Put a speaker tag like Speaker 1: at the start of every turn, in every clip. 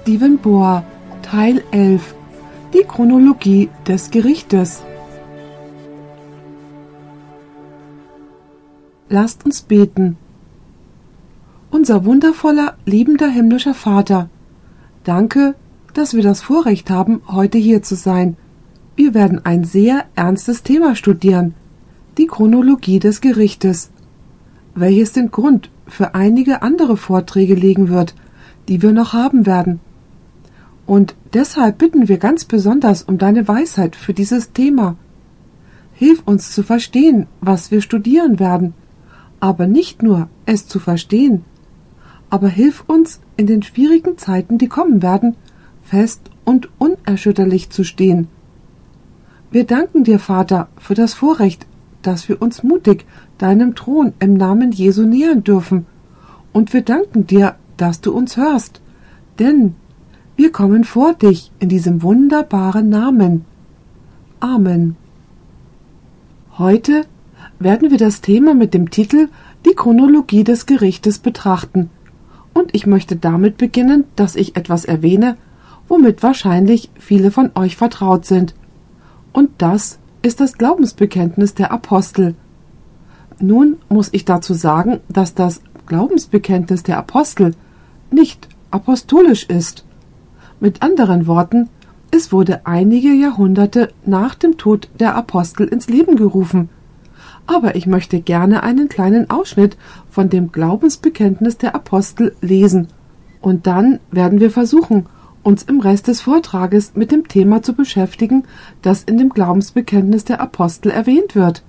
Speaker 1: Stephen Bohr Teil 11 Die Chronologie des Gerichtes Lasst uns beten. Unser wundervoller, liebender himmlischer Vater, danke, dass wir das Vorrecht haben, heute hier zu sein. Wir werden ein sehr ernstes Thema studieren, die Chronologie des Gerichtes, welches den Grund für einige andere Vorträge legen wird, die wir noch haben werden. Und deshalb bitten wir ganz besonders um deine Weisheit für dieses Thema. Hilf uns zu verstehen, was wir studieren werden, aber nicht nur es zu verstehen, aber hilf uns in den schwierigen Zeiten, die kommen werden, fest und unerschütterlich zu stehen. Wir danken dir, Vater, für das Vorrecht, dass wir uns mutig deinem Thron im Namen Jesu nähern dürfen, und wir danken dir, dass du uns hörst, denn wir kommen vor dich in diesem wunderbaren Namen. Amen. Heute werden wir das Thema mit dem Titel Die Chronologie des Gerichtes betrachten, und ich möchte damit beginnen, dass ich etwas erwähne, womit wahrscheinlich viele von euch vertraut sind. Und das ist das Glaubensbekenntnis der Apostel. Nun muss ich dazu sagen, dass das Glaubensbekenntnis der Apostel nicht apostolisch ist. Mit anderen Worten, es wurde einige Jahrhunderte nach dem Tod der Apostel ins Leben gerufen. Aber ich möchte gerne einen kleinen Ausschnitt von dem Glaubensbekenntnis der Apostel lesen. Und dann werden wir versuchen, uns im Rest des Vortrages mit dem Thema zu beschäftigen, das in dem Glaubensbekenntnis der Apostel erwähnt wird.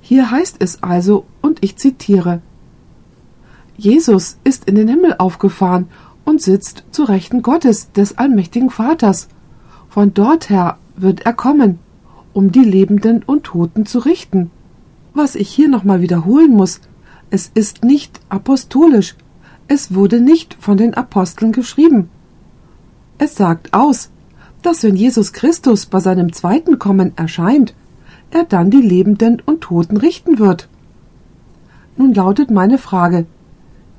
Speaker 1: Hier heißt es also, und ich zitiere Jesus ist in den Himmel aufgefahren und sitzt zu Rechten Gottes, des allmächtigen Vaters. Von dort her wird er kommen, um die Lebenden und Toten zu richten. Was ich hier nochmal wiederholen muss, es ist nicht apostolisch, es wurde nicht von den Aposteln geschrieben. Es sagt aus, dass wenn Jesus Christus bei seinem zweiten Kommen erscheint, er dann die Lebenden und Toten richten wird. Nun lautet meine Frage,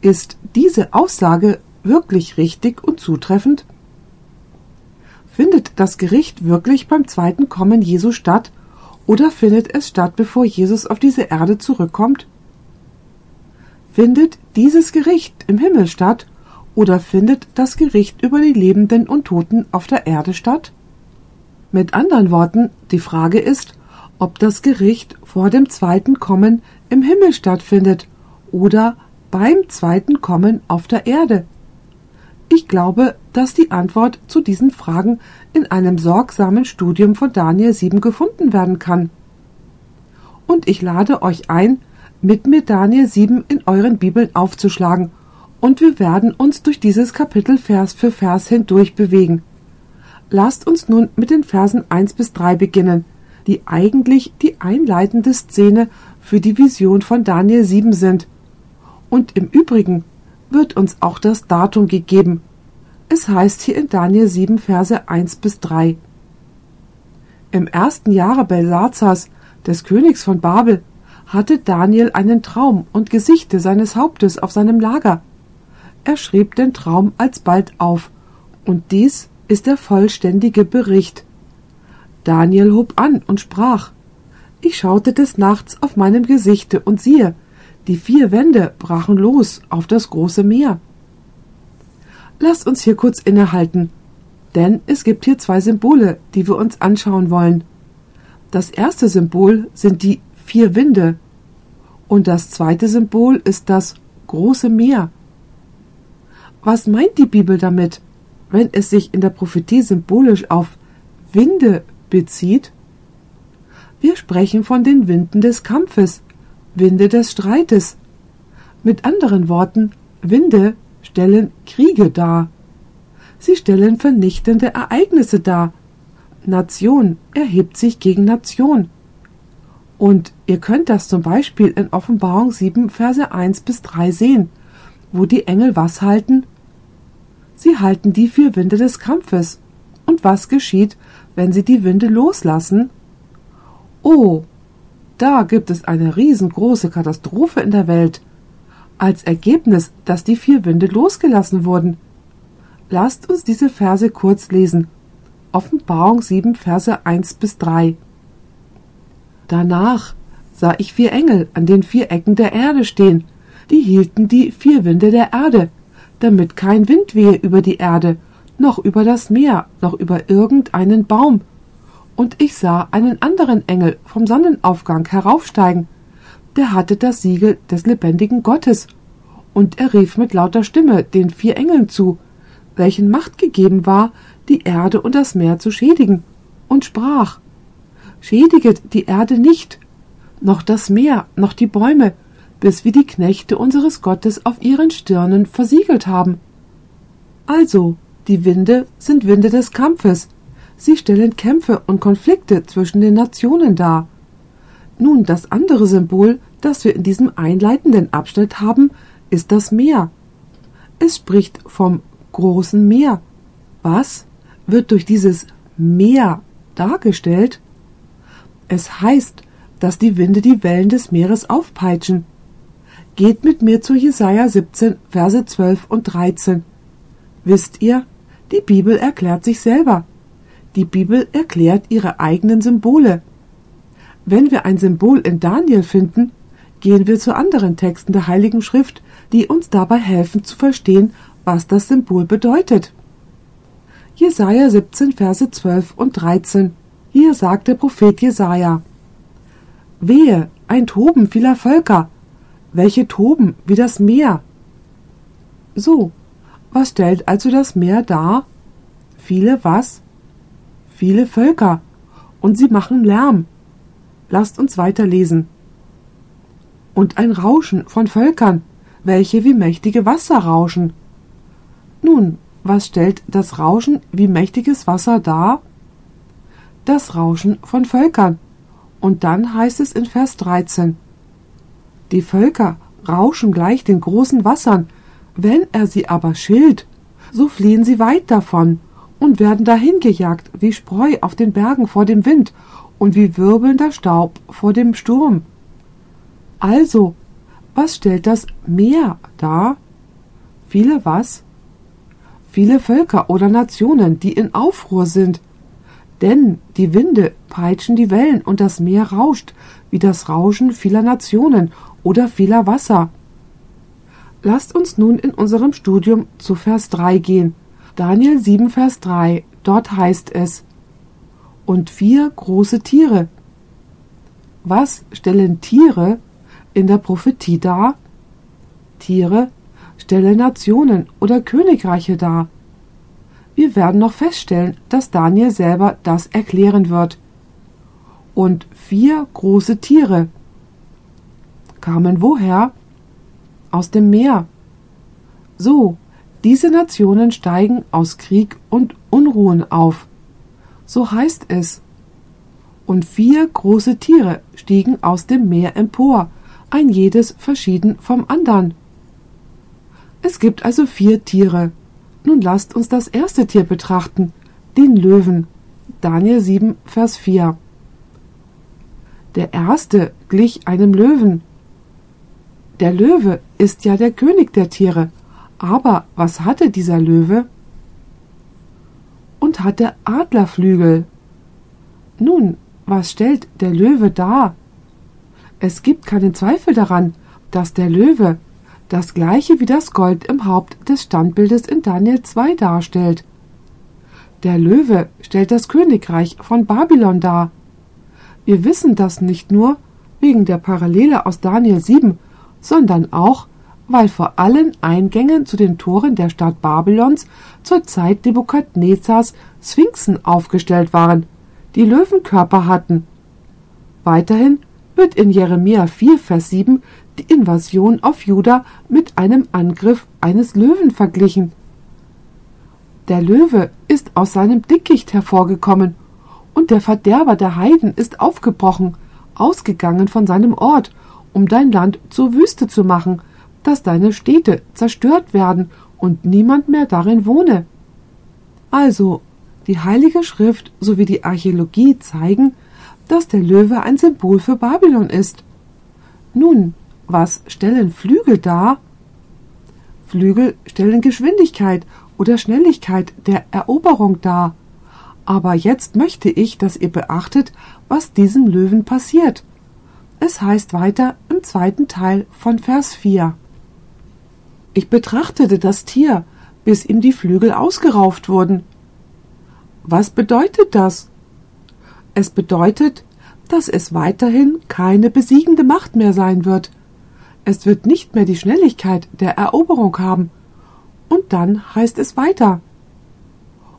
Speaker 1: ist diese Aussage wirklich richtig und zutreffend? Findet das Gericht wirklich beim zweiten Kommen Jesu statt oder findet es statt, bevor Jesus auf diese Erde zurückkommt? Findet dieses Gericht im Himmel statt oder findet das Gericht über die Lebenden und Toten auf der Erde statt? Mit anderen Worten, die Frage ist, ob das Gericht vor dem zweiten Kommen im Himmel stattfindet oder beim zweiten Kommen auf der Erde. Ich glaube, dass die Antwort zu diesen Fragen in einem sorgsamen Studium von Daniel 7 gefunden werden kann. Und ich lade euch ein, mit mir Daniel 7 in euren Bibeln aufzuschlagen und wir werden uns durch dieses Kapitel Vers für Vers hindurch bewegen. Lasst uns nun mit den Versen 1 bis 3 beginnen, die eigentlich die einleitende Szene für die Vision von Daniel 7 sind. Und im Übrigen wird uns auch das Datum gegeben. Es heißt hier in Daniel 7 Verse 1 bis 3. Im ersten Jahre Belsazars, des Königs von Babel, hatte Daniel einen Traum und Gesichte seines Hauptes auf seinem Lager er schrieb den Traum alsbald auf, und dies ist der vollständige Bericht. Daniel hob an und sprach Ich schaute des Nachts auf meinem Gesichte, und siehe, die vier Wände brachen los auf das große Meer. Lasst uns hier kurz innehalten, denn es gibt hier zwei Symbole, die wir uns anschauen wollen. Das erste Symbol sind die vier Winde, und das zweite Symbol ist das große Meer. Was meint die Bibel damit, wenn es sich in der Prophetie symbolisch auf Winde bezieht? Wir sprechen von den Winden des Kampfes, Winde des Streites. Mit anderen Worten, Winde stellen Kriege dar. Sie stellen vernichtende Ereignisse dar. Nation erhebt sich gegen Nation. Und ihr könnt das zum Beispiel in Offenbarung 7, Verse 1 bis 3 sehen wo die Engel was halten? Sie halten die vier Winde des Kampfes. Und was geschieht, wenn sie die Winde loslassen? Oh, da gibt es eine riesengroße Katastrophe in der Welt. Als Ergebnis, dass die vier Winde losgelassen wurden. Lasst uns diese Verse kurz lesen. Offenbarung 7, Verse 1 bis 3. Danach sah ich vier Engel an den vier Ecken der Erde stehen, die hielten die vier Winde der Erde, damit kein Wind wehe über die Erde, noch über das Meer, noch über irgendeinen Baum. Und ich sah einen anderen Engel vom Sonnenaufgang heraufsteigen, der hatte das Siegel des lebendigen Gottes, und er rief mit lauter Stimme den vier Engeln zu, welchen Macht gegeben war, die Erde und das Meer zu schädigen, und sprach Schädiget die Erde nicht, noch das Meer, noch die Bäume, bis wir die Knechte unseres Gottes auf ihren Stirnen versiegelt haben. Also, die Winde sind Winde des Kampfes. Sie stellen Kämpfe und Konflikte zwischen den Nationen dar. Nun, das andere Symbol, das wir in diesem einleitenden Abschnitt haben, ist das Meer. Es spricht vom großen Meer. Was wird durch dieses Meer dargestellt? Es heißt, dass die Winde die Wellen des Meeres aufpeitschen. Geht mit mir zu Jesaja 17, Verse 12 und 13. Wisst ihr, die Bibel erklärt sich selber. Die Bibel erklärt ihre eigenen Symbole. Wenn wir ein Symbol in Daniel finden, gehen wir zu anderen Texten der Heiligen Schrift, die uns dabei helfen zu verstehen, was das Symbol bedeutet. Jesaja 17, Verse 12 und 13. Hier sagt der Prophet Jesaja: Wehe, ein Toben vieler Völker, welche toben wie das Meer. So, was stellt also das Meer dar? Viele was? Viele Völker, und sie machen Lärm. Lasst uns weiterlesen. Und ein Rauschen von Völkern, welche wie mächtige Wasser rauschen. Nun, was stellt das Rauschen wie mächtiges Wasser dar? Das Rauschen von Völkern. Und dann heißt es in Vers 13, Die Völker rauschen gleich den großen Wassern, wenn er sie aber schilt, so fliehen sie weit davon und werden dahingejagt wie Spreu auf den Bergen vor dem Wind und wie wirbelnder Staub vor dem Sturm. Also, was stellt das Meer dar? Viele was? Viele Völker oder Nationen, die in Aufruhr sind. Denn die Winde peitschen die Wellen und das Meer rauscht, wie das Rauschen vieler Nationen oder vieler Wasser. Lasst uns nun in unserem Studium zu Vers 3 gehen. Daniel 7, Vers 3. Dort heißt es, und vier große Tiere. Was stellen Tiere in der Prophetie dar? Tiere stellen Nationen oder Königreiche dar. Wir werden noch feststellen, dass Daniel selber das erklären wird. Und vier große Tiere kamen woher? aus dem Meer. So, diese Nationen steigen aus Krieg und Unruhen auf. So heißt es. Und vier große Tiere stiegen aus dem Meer empor, ein jedes verschieden vom andern. Es gibt also vier Tiere. Nun lasst uns das erste Tier betrachten, den Löwen. Daniel 7, Vers 4. Der erste glich einem Löwen, der Löwe ist ja der König der Tiere. Aber was hatte dieser Löwe? Und hatte Adlerflügel. Nun, was stellt der Löwe dar? Es gibt keinen Zweifel daran, dass der Löwe das gleiche wie das Gold im Haupt des Standbildes in Daniel 2 darstellt. Der Löwe stellt das Königreich von Babylon dar. Wir wissen das nicht nur wegen der Parallele aus Daniel 7, sondern auch, weil vor allen Eingängen zu den Toren der Stadt Babylons zur Zeit Nebukadnezars Sphinxen aufgestellt waren, die Löwenkörper hatten. Weiterhin wird in Jeremia 4, Vers 7 die Invasion auf Juda mit einem Angriff eines Löwen verglichen. Der Löwe ist aus seinem Dickicht hervorgekommen, und der Verderber der Heiden ist aufgebrochen, ausgegangen von seinem Ort um dein Land zur Wüste zu machen, dass deine Städte zerstört werden und niemand mehr darin wohne. Also, die Heilige Schrift sowie die Archäologie zeigen, dass der Löwe ein Symbol für Babylon ist. Nun, was stellen Flügel dar? Flügel stellen Geschwindigkeit oder Schnelligkeit der Eroberung dar. Aber jetzt möchte ich, dass ihr beachtet, was diesem Löwen passiert. Es heißt weiter im zweiten Teil von Vers 4. Ich betrachtete das Tier, bis ihm die Flügel ausgerauft wurden. Was bedeutet das? Es bedeutet, dass es weiterhin keine besiegende Macht mehr sein wird. Es wird nicht mehr die Schnelligkeit der Eroberung haben. Und dann heißt es weiter.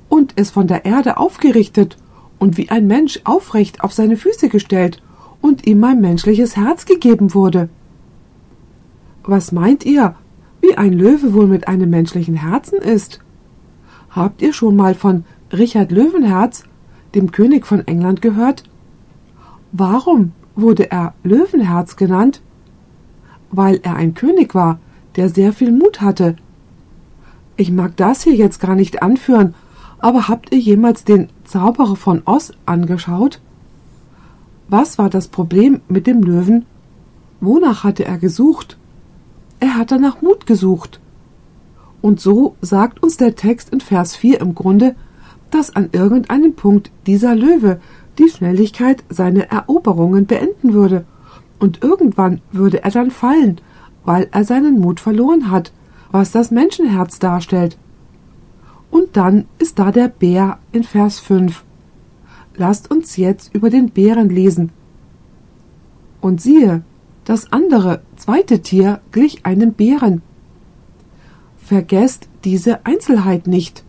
Speaker 1: Und es von der Erde aufgerichtet und wie ein Mensch aufrecht auf seine Füße gestellt und ihm mein menschliches Herz gegeben wurde. Was meint ihr, wie ein Löwe wohl mit einem menschlichen Herzen ist? Habt ihr schon mal von Richard Löwenherz, dem König von England, gehört? Warum wurde er Löwenherz genannt? Weil er ein König war, der sehr viel Mut hatte. Ich mag das hier jetzt gar nicht anführen, aber habt ihr jemals den Zauberer von Oz angeschaut? Was war das Problem mit dem Löwen? Wonach hatte er gesucht? Er hatte nach Mut gesucht. Und so sagt uns der Text in Vers 4 im Grunde, dass an irgendeinem Punkt dieser Löwe die Schnelligkeit seiner Eroberungen beenden würde, und irgendwann würde er dann fallen, weil er seinen Mut verloren hat, was das Menschenherz darstellt. Und dann ist da der Bär in Vers 5. Lasst uns jetzt über den Bären lesen. Und siehe, das andere, zweite Tier glich einem Bären. Vergesst diese Einzelheit nicht,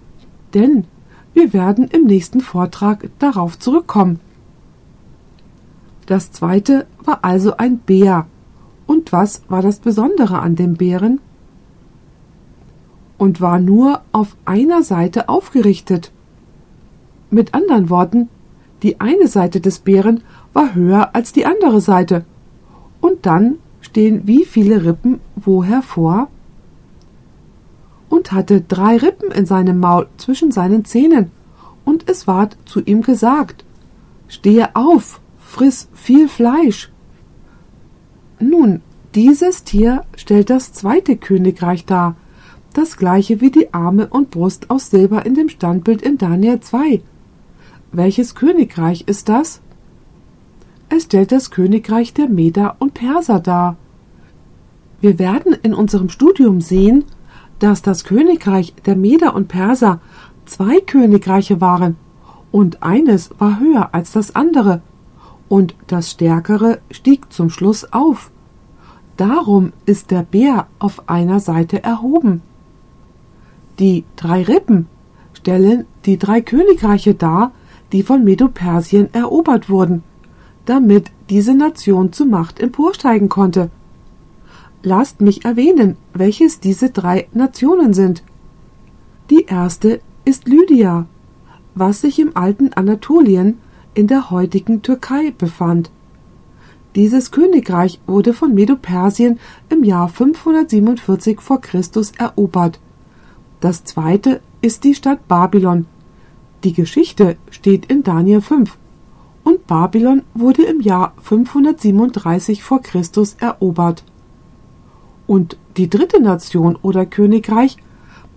Speaker 1: denn wir werden im nächsten Vortrag darauf zurückkommen. Das zweite war also ein Bär. Und was war das Besondere an dem Bären? Und war nur auf einer Seite aufgerichtet. Mit anderen Worten, die eine Seite des Bären war höher als die andere Seite. Und dann stehen wie viele Rippen wo hervor? Und hatte drei Rippen in seinem Maul zwischen seinen Zähnen, und es ward zu ihm gesagt, Stehe auf, friss viel Fleisch. Nun, dieses Tier stellt das zweite Königreich dar, das gleiche wie die Arme und Brust aus Silber in dem Standbild in Daniel 2. Welches Königreich ist das? Es stellt das Königreich der Meder und Perser dar. Wir werden in unserem Studium sehen, dass das Königreich der Meder und Perser zwei Königreiche waren, und eines war höher als das andere, und das stärkere stieg zum Schluss auf. Darum ist der Bär auf einer Seite erhoben. Die drei Rippen stellen die drei Königreiche dar, die von Medo-Persien erobert wurden, damit diese Nation zur Macht emporsteigen konnte. Lasst mich erwähnen, welches diese drei Nationen sind. Die erste ist Lydia, was sich im alten Anatolien in der heutigen Türkei befand. Dieses Königreich wurde von Medo-Persien im Jahr 547 vor Christus erobert. Das zweite ist die Stadt Babylon, die Geschichte steht in Daniel 5 und Babylon wurde im Jahr 537 vor Christus erobert. Und die dritte Nation oder Königreich,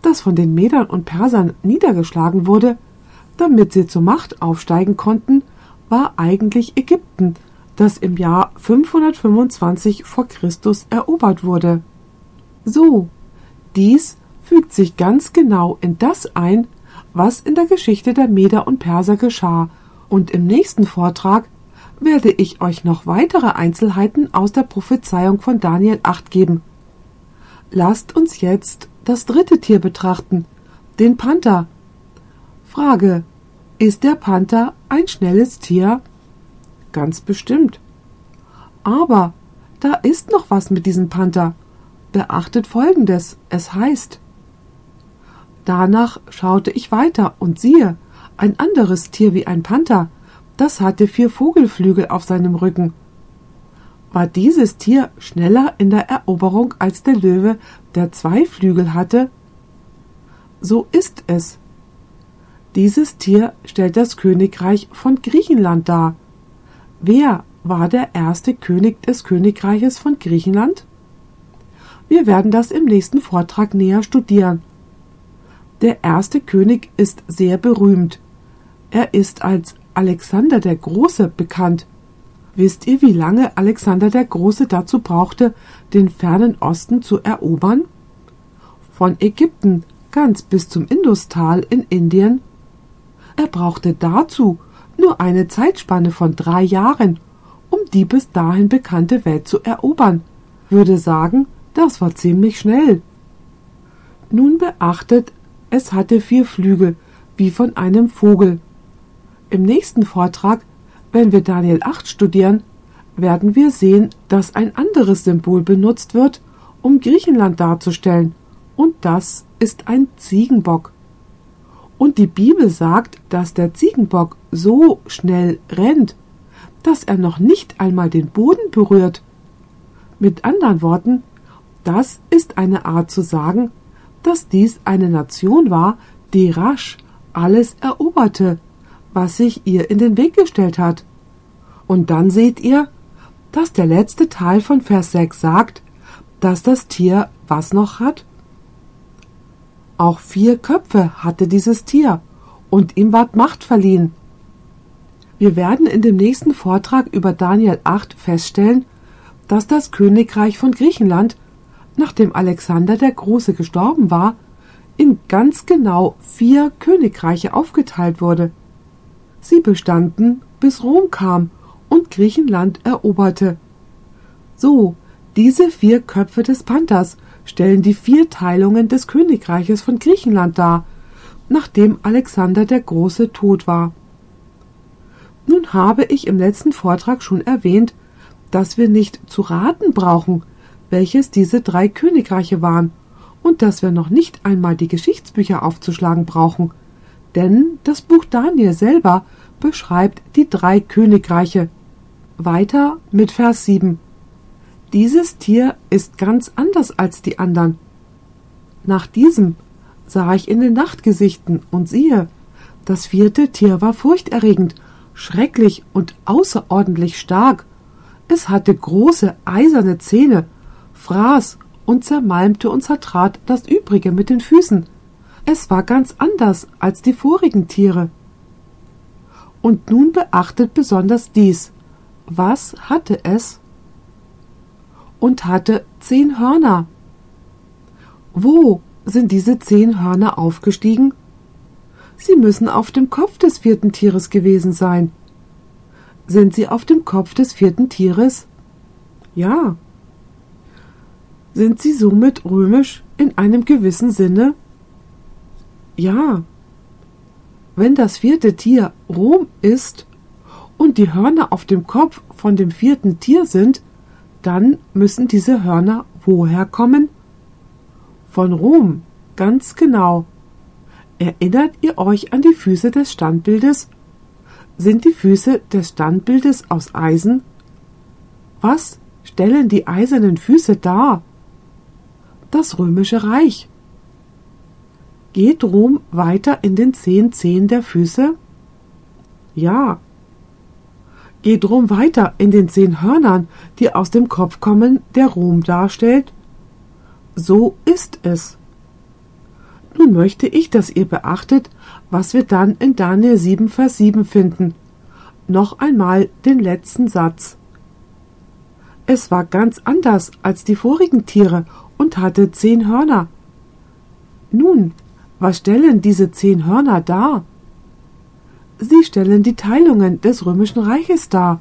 Speaker 1: das von den Medern und Persern niedergeschlagen wurde, damit sie zur Macht aufsteigen konnten, war eigentlich Ägypten, das im Jahr 525 vor Christus erobert wurde. So, dies fügt sich ganz genau in das ein, was in der Geschichte der Meder und Perser geschah, und im nächsten Vortrag werde ich euch noch weitere Einzelheiten aus der Prophezeiung von Daniel 8 geben. Lasst uns jetzt das dritte Tier betrachten, den Panther. Frage: Ist der Panther ein schnelles Tier? Ganz bestimmt. Aber da ist noch was mit diesem Panther. Beachtet folgendes: Es heißt, Danach schaute ich weiter und siehe, ein anderes Tier wie ein Panther, das hatte vier Vogelflügel auf seinem Rücken. War dieses Tier schneller in der Eroberung als der Löwe, der zwei Flügel hatte? So ist es. Dieses Tier stellt das Königreich von Griechenland dar. Wer war der erste König des Königreiches von Griechenland? Wir werden das im nächsten Vortrag näher studieren Der erste König ist sehr berühmt. Er ist als Alexander der Große bekannt. Wisst ihr, wie lange Alexander der Große dazu brauchte, den fernen Osten zu erobern? Von Ägypten ganz bis zum Industal in Indien. Er brauchte dazu nur eine Zeitspanne von drei Jahren, um die bis dahin bekannte Welt zu erobern. Würde sagen, das war ziemlich schnell. Nun beachtet, es hatte vier Flügel, wie von einem Vogel. Im nächsten Vortrag, wenn wir Daniel 8 studieren, werden wir sehen, dass ein anderes Symbol benutzt wird, um Griechenland darzustellen, und das ist ein Ziegenbock. Und die Bibel sagt, dass der Ziegenbock so schnell rennt, dass er noch nicht einmal den Boden berührt. Mit anderen Worten, das ist eine Art zu sagen, dass dies eine Nation war, die rasch alles eroberte, was sich ihr in den Weg gestellt hat. Und dann seht ihr, dass der letzte Teil von Vers 6 sagt, dass das Tier was noch hat? Auch vier Köpfe hatte dieses Tier, und ihm ward Macht verliehen. Wir werden in dem nächsten Vortrag über Daniel 8 feststellen, dass das Königreich von Griechenland, nachdem Alexander der Große gestorben war, in ganz genau vier Königreiche aufgeteilt wurde. Sie bestanden, bis Rom kam und Griechenland eroberte. So, diese vier Köpfe des Panthers stellen die vier Teilungen des Königreiches von Griechenland dar, nachdem Alexander der Große tot war. Nun habe ich im letzten Vortrag schon erwähnt, dass wir nicht zu raten brauchen, welches diese drei Königreiche waren, und dass wir noch nicht einmal die Geschichtsbücher aufzuschlagen brauchen, denn das Buch Daniel selber beschreibt die drei Königreiche. Weiter mit Vers 7. Dieses Tier ist ganz anders als die anderen. Nach diesem sah ich in den Nachtgesichten und siehe, das vierte Tier war furchterregend, schrecklich und außerordentlich stark. Es hatte große eiserne Zähne, fraß und zermalmte und zertrat das übrige mit den Füßen. Es war ganz anders als die vorigen Tiere. Und nun beachtet besonders dies. Was hatte es? und hatte zehn Hörner. Wo sind diese zehn Hörner aufgestiegen? Sie müssen auf dem Kopf des vierten Tieres gewesen sein. Sind sie auf dem Kopf des vierten Tieres? Ja. Sind sie somit römisch in einem gewissen Sinne? Ja. Wenn das vierte Tier Rom ist und die Hörner auf dem Kopf von dem vierten Tier sind, dann müssen diese Hörner woher kommen? Von Rom, ganz genau. Erinnert ihr euch an die Füße des Standbildes? Sind die Füße des Standbildes aus Eisen? Was stellen die eisernen Füße dar? Das römische Reich. Geht Rom weiter in den zehn Zehen der Füße? Ja, geht Rom weiter in den zehn Hörnern, die aus dem Kopf kommen, der Rom darstellt? So ist es. Nun möchte ich, dass ihr beachtet, was wir dann in Daniel 7, Vers 7 finden. Noch einmal den letzten Satz. Es war ganz anders als die vorigen Tiere und hatte zehn Hörner. Nun, was stellen diese zehn Hörner dar? Sie stellen die Teilungen des römischen Reiches dar.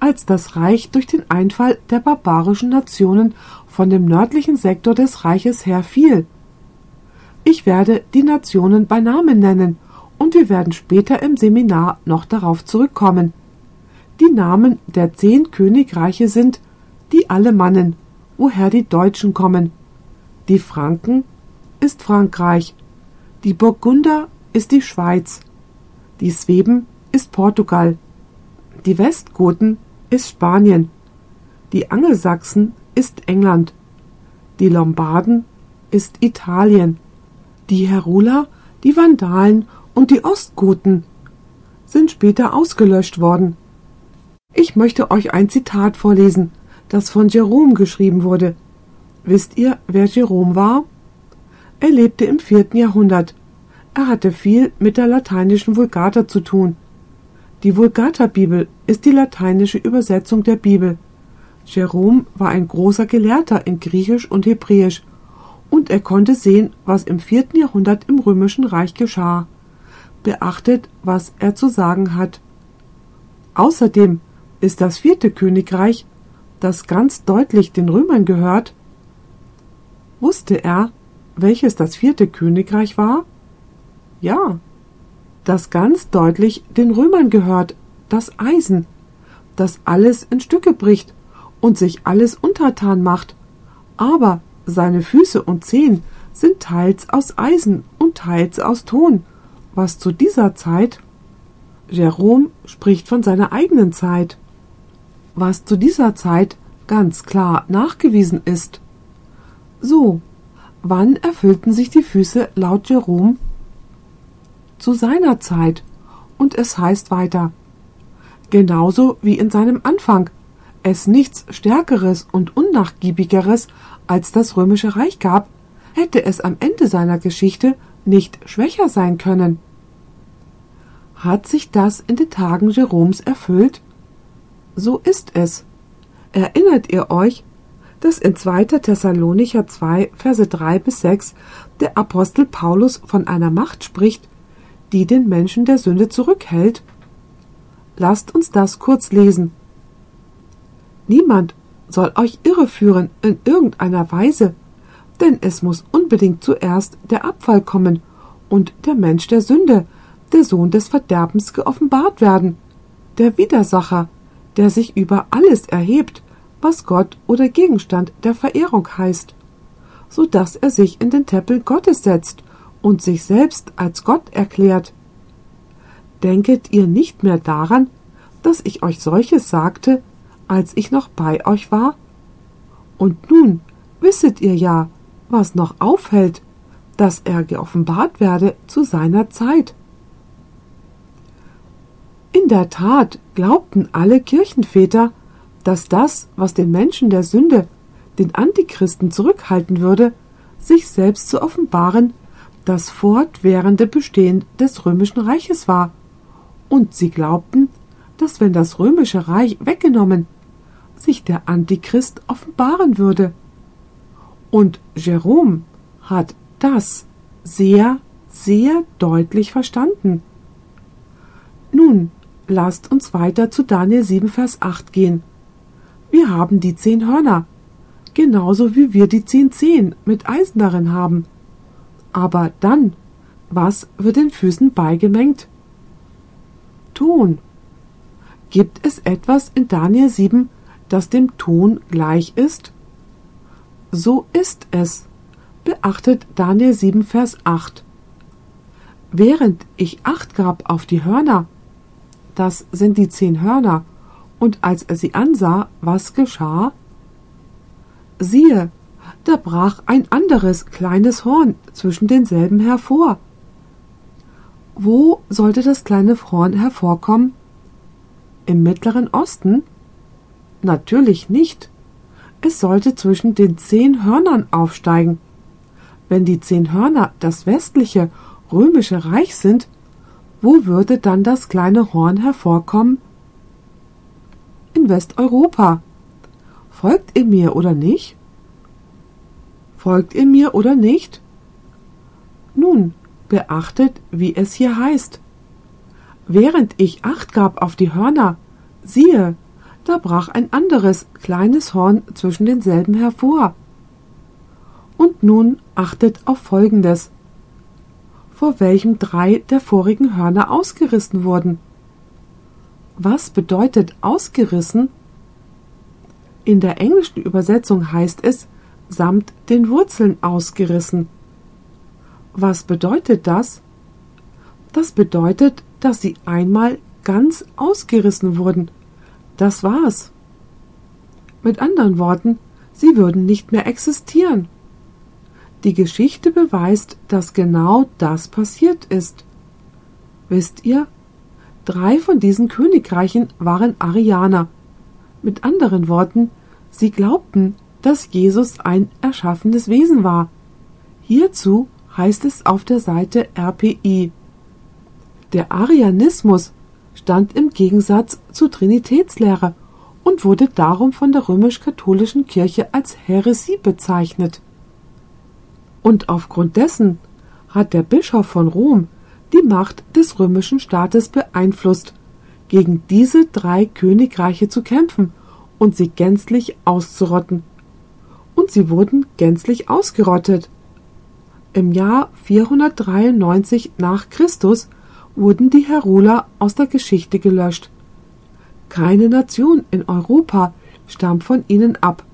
Speaker 1: Als das Reich durch den Einfall der barbarischen Nationen von dem nördlichen Sektor des Reiches her fiel. Ich werde die Nationen bei Namen nennen, und wir werden später im Seminar noch darauf zurückkommen. Die Namen der zehn Königreiche sind die Alemannen, woher die Deutschen kommen. Die Franken ist Frankreich. Die Burgunder ist die Schweiz. Die Sweben ist Portugal. Die Westgoten ist Spanien. Die Angelsachsen ist England. Die Lombarden ist Italien. Die Heruler, die Vandalen und die Ostgoten sind später ausgelöscht worden. Ich möchte euch ein Zitat vorlesen, das von Jerome geschrieben wurde. Wisst ihr, wer Jerome war? Er lebte im vierten Jahrhundert. Er hatte viel mit der lateinischen Vulgata zu tun. Die Vulgata-Bibel ist die lateinische Übersetzung der Bibel. Jerome war ein großer Gelehrter in Griechisch und Hebräisch und er konnte sehen, was im vierten Jahrhundert im römischen Reich geschah. Beachtet, was er zu sagen hat. Außerdem ist das vierte Königreich, das ganz deutlich den Römern gehört, wusste er, welches das vierte Königreich war? Ja, das ganz deutlich den Römern gehört, das Eisen, das alles in Stücke bricht und sich alles untertan macht, aber seine Füße und Zehen sind teils aus Eisen und teils aus Ton, was zu dieser Zeit Jerome spricht von seiner eigenen Zeit, was zu dieser Zeit ganz klar nachgewiesen ist. So, wann erfüllten sich die Füße laut Jerome? Zu seiner Zeit, und es heißt weiter, genauso wie in seinem Anfang, es nichts Stärkeres und Unnachgiebigeres als das römische Reich gab, hätte es am Ende seiner Geschichte nicht schwächer sein können. Hat sich das in den Tagen Jeroms erfüllt? So ist es. Erinnert ihr euch, dass in 2. Thessalonicher 2, Verse 3 bis 6 der Apostel Paulus von einer Macht spricht, die den Menschen der Sünde zurückhält? Lasst uns das kurz lesen. Niemand soll euch irreführen in irgendeiner Weise, denn es muss unbedingt zuerst der Abfall kommen und der Mensch der Sünde, der Sohn des Verderbens geoffenbart werden, der Widersacher, der sich über alles erhebt, was Gott oder Gegenstand der Verehrung heißt, so dass er sich in den Tempel Gottes setzt und sich selbst als Gott erklärt. Denket ihr nicht mehr daran, dass ich euch solches sagte, als ich noch bei euch war? Und nun wisset ihr ja, was noch aufhält, dass er geoffenbart werde zu seiner Zeit. In der Tat glaubten alle Kirchenväter, dass das, was den Menschen der Sünde, den Antichristen zurückhalten würde, sich selbst zu offenbaren, das fortwährende Bestehen des römischen Reiches war. Und sie glaubten, dass wenn das römische Reich weggenommen, sich der Antichrist offenbaren würde. Und Jerome hat das sehr, sehr deutlich verstanden. Nun, lasst uns weiter zu Daniel 7, Vers 8 gehen. Wir haben die zehn Hörner, genauso wie wir die zehn Zehen mit Eisen darin haben. Aber dann, was wird den Füßen beigemengt? Ton. Gibt es etwas in Daniel 7, das dem Ton gleich ist? So ist es. Beachtet Daniel 7, Vers 8. Während ich Acht gab auf die Hörner, das sind die zehn Hörner, und als er sie ansah, was geschah? Siehe, da brach ein anderes kleines Horn zwischen denselben hervor. Wo sollte das kleine Horn hervorkommen? Im Mittleren Osten? Natürlich nicht. Es sollte zwischen den zehn Hörnern aufsteigen. Wenn die zehn Hörner das westliche römische Reich sind, wo würde dann das kleine Horn hervorkommen? In Westeuropa. Folgt ihr mir oder nicht? Folgt ihr mir oder nicht? Nun, beachtet, wie es hier heißt. Während ich Acht gab auf die Hörner, siehe, da brach ein anderes, kleines Horn zwischen denselben hervor. Und nun achtet auf Folgendes, vor welchem drei der vorigen Hörner ausgerissen wurden. Was bedeutet ausgerissen? In der englischen Übersetzung heißt es samt den Wurzeln ausgerissen. Was bedeutet das? Das bedeutet, dass sie einmal ganz ausgerissen wurden, das war's. Mit anderen Worten, sie würden nicht mehr existieren. Die Geschichte beweist, dass genau das passiert ist. Wisst ihr? Drei von diesen Königreichen waren Arianer. Mit anderen Worten, sie glaubten, dass Jesus ein erschaffenes Wesen war. Hierzu heißt es auf der Seite RPI. Der Arianismus stand im Gegensatz zur Trinitätslehre und wurde darum von der römisch-katholischen Kirche als Häresie bezeichnet. Und aufgrund dessen hat der Bischof von Rom die Macht des römischen Staates beeinflusst, gegen diese drei Königreiche zu kämpfen und sie gänzlich auszurotten. Und sie wurden gänzlich ausgerottet. Im Jahr 493 nach Christus wurden die Heruler aus der Geschichte gelöscht. Keine Nation in Europa stammt von ihnen ab.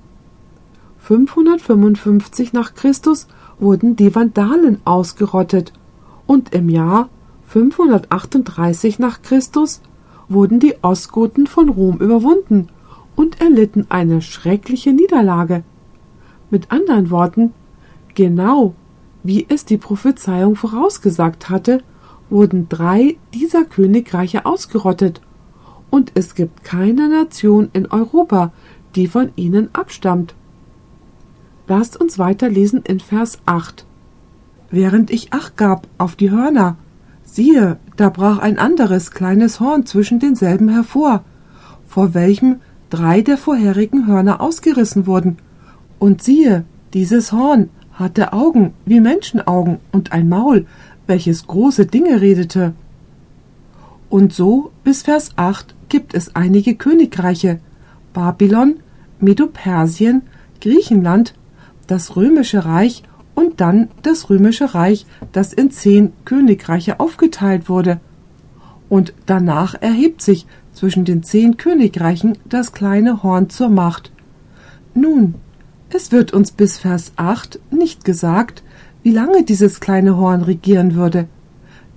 Speaker 1: 555 nach Christus wurden die Vandalen ausgerottet und im Jahr 538 nach Christus wurden die Ostgoten von Rom überwunden und erlitten eine schreckliche Niederlage. Mit anderen Worten, genau wie es die Prophezeiung vorausgesagt hatte, wurden drei dieser Königreiche ausgerottet, und es gibt keine Nation in Europa, die von ihnen abstammt. Lasst uns weiterlesen in Vers 8. Während ich Acht gab auf die Hörner, siehe, da brach ein anderes kleines Horn zwischen denselben hervor, vor welchem drei der vorherigen Hörner ausgerissen wurden. Und siehe, dieses Horn hatte Augen wie Menschenaugen und ein Maul, welches große Dinge redete. Und so bis Vers 8 gibt es einige Königreiche Babylon, Medo-Persien, Griechenland, das römische Reich und dann das römische Reich, das in zehn Königreiche aufgeteilt wurde. Und danach erhebt sich zwischen den zehn Königreichen das kleine Horn zur Macht. Nun, es wird uns bis Vers 8 nicht gesagt, wie lange dieses kleine Horn regieren würde.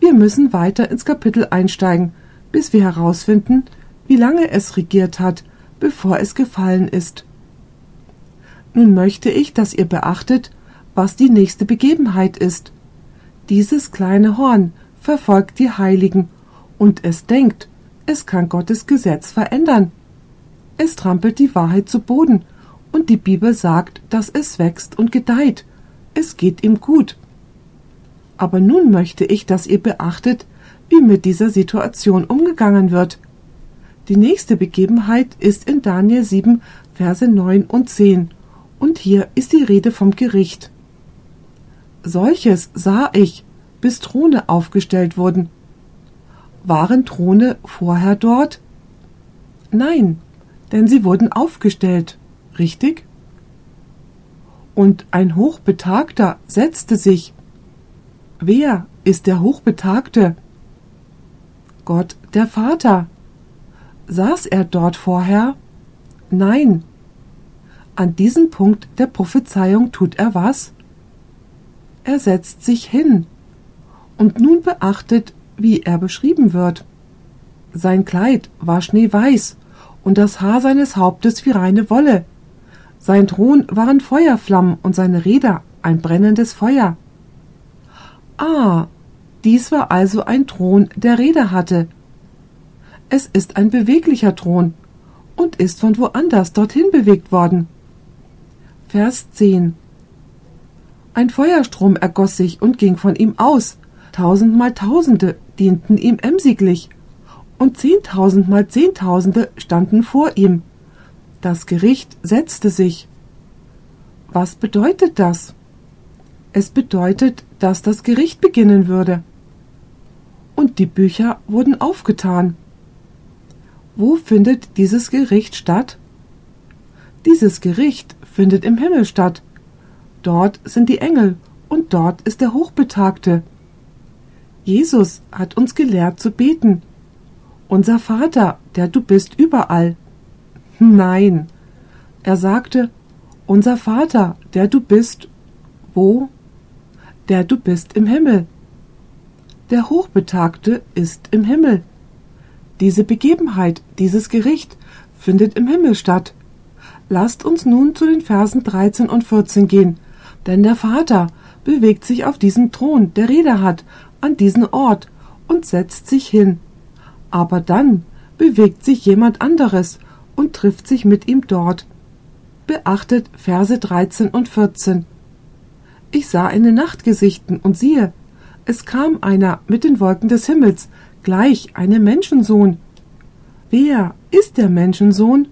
Speaker 1: Wir müssen weiter ins Kapitel einsteigen, bis wir herausfinden, wie lange es regiert hat, bevor es gefallen ist. Nun möchte ich, dass ihr beachtet, was die nächste Begebenheit ist. Dieses kleine Horn verfolgt die Heiligen, und es denkt, es kann Gottes Gesetz verändern. Es trampelt die Wahrheit zu Boden, und die Bibel sagt, dass es wächst und gedeiht. Es geht ihm gut. Aber nun möchte ich, dass ihr beachtet, wie mit dieser Situation umgegangen wird. Die nächste Begebenheit ist in Daniel 7, Verse 9 und 10. Und hier ist die Rede vom Gericht. Solches sah ich, bis Throne aufgestellt wurden. Waren Throne vorher dort? Nein, denn sie wurden aufgestellt, richtig? Und ein Hochbetagter setzte sich. Wer ist der Hochbetagte? Gott der Vater. Saß er dort vorher? Nein, an diesem Punkt der Prophezeiung tut er was? Er setzt sich hin. Und nun beachtet, wie er beschrieben wird. Sein Kleid war schneeweiß und das Haar seines Hauptes wie reine Wolle. Sein Thron waren Feuerflammen und seine Räder ein brennendes Feuer. Ah, dies war also ein Thron, der Räder hatte. Es ist ein beweglicher Thron und ist von woanders dorthin bewegt worden. Vers 10 Ein Feuerstrom ergoss sich und ging von ihm aus. Tausendmal Tausende dienten ihm emsiglich. Und zehntausendmal Zehntausende standen vor ihm. Das Gericht setzte sich. Was bedeutet das? Es bedeutet, dass das Gericht beginnen würde. Und die Bücher wurden aufgetan. Wo findet dieses Gericht statt? Dieses Gericht findet im Himmel statt. Dort sind die Engel und dort ist der Hochbetagte. Jesus hat uns gelehrt zu beten. Unser Vater, der du bist überall. Nein, er sagte, unser Vater, der du bist, wo? Der du bist im Himmel. Der Hochbetagte ist im Himmel. Diese Begebenheit, dieses Gericht findet im Himmel statt. Lasst uns nun zu den Versen 13 und 14 gehen, denn der Vater bewegt sich auf diesem Thron, der Rede hat, an diesen Ort und setzt sich hin. Aber dann bewegt sich jemand anderes und trifft sich mit ihm dort. Beachtet Verse 13 und 14. Ich sah eine Nachtgesichten und siehe, es kam einer mit den Wolken des Himmels, gleich einem Menschensohn. Wer ist der Menschensohn?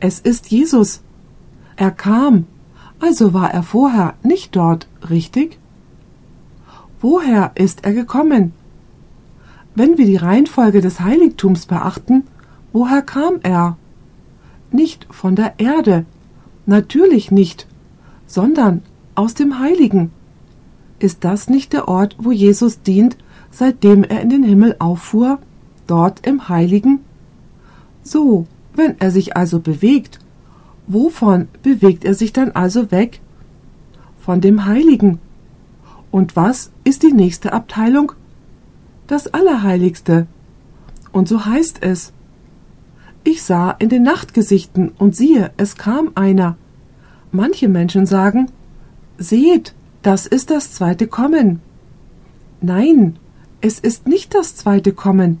Speaker 1: Es ist Jesus. Er kam, also war er vorher nicht dort, richtig? Woher ist er gekommen? Wenn wir die Reihenfolge des Heiligtums beachten, woher kam er? Nicht von der Erde, natürlich nicht, sondern aus dem Heiligen. Ist das nicht der Ort, wo Jesus dient, seitdem er in den Himmel auffuhr, dort im Heiligen? So, wenn er sich also bewegt, wovon bewegt er sich dann also weg? Von dem Heiligen. Und was ist die nächste Abteilung? Das Allerheiligste. Und so heißt es. Ich sah in den Nachtgesichten und siehe, es kam einer. Manche Menschen sagen, seht, das ist das zweite Kommen. Nein, es ist nicht das zweite Kommen.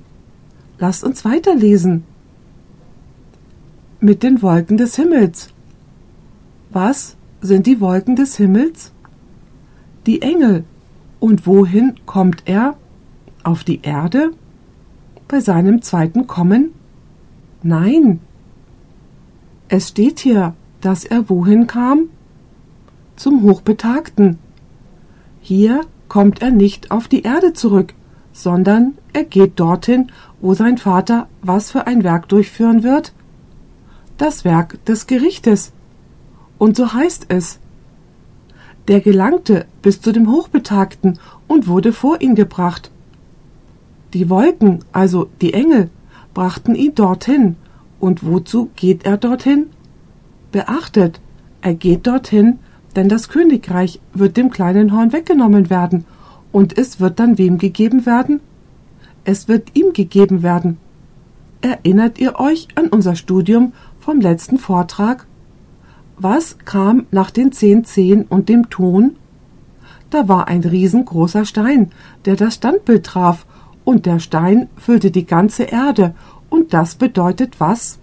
Speaker 1: Lasst uns weiterlesen mit den Wolken des Himmels. Was sind die Wolken des Himmels? Die Engel. Und wohin kommt er? Auf die Erde? Bei seinem zweiten Kommen? Nein. Es steht hier, dass er wohin kam? Zum Hochbetagten. Hier kommt er nicht auf die Erde zurück, sondern er geht dorthin, wo sein Vater was für ein Werk durchführen wird? Das Werk des Gerichtes. Und so heißt es. Der gelangte bis zu dem Hochbetagten und wurde vor ihn gebracht. Die Wolken, also die Engel, brachten ihn dorthin. Und wozu geht er dorthin? Beachtet, er geht dorthin, denn das Königreich wird dem kleinen Horn weggenommen werden, und es wird dann wem gegeben werden? Es wird ihm gegeben werden. Erinnert ihr euch an unser Studium vom letzten Vortrag? Was kam nach den zehn Zehen und dem Ton? Da war ein riesengroßer Stein, der das Standbild traf, und der Stein füllte die ganze Erde, und das bedeutet was?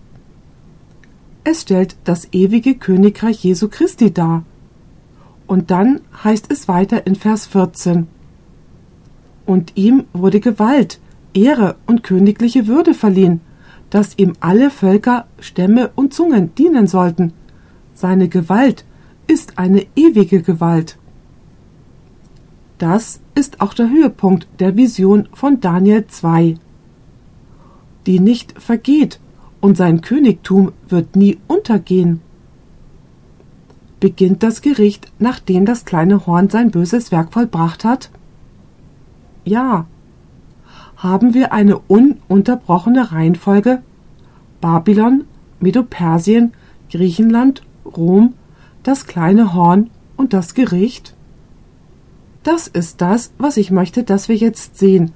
Speaker 1: Es stellt das ewige Königreich Jesu Christi dar. Und dann heißt es weiter in Vers 14. Und ihm wurde Gewalt, Ehre und königliche Würde verliehen, dass ihm alle Völker, Stämme und Zungen dienen sollten. Seine Gewalt ist eine ewige Gewalt. Das ist auch der Höhepunkt der Vision von Daniel 2, die nicht vergeht und sein Königtum wird nie untergehen. Beginnt das Gericht, nachdem das kleine Horn sein böses Werk vollbracht hat? Ja, haben wir eine ununterbrochene Reihenfolge Babylon, Medo-Persien, Griechenland, Rom, das kleine Horn und das Gericht? Das ist das, was ich möchte, dass wir jetzt sehen.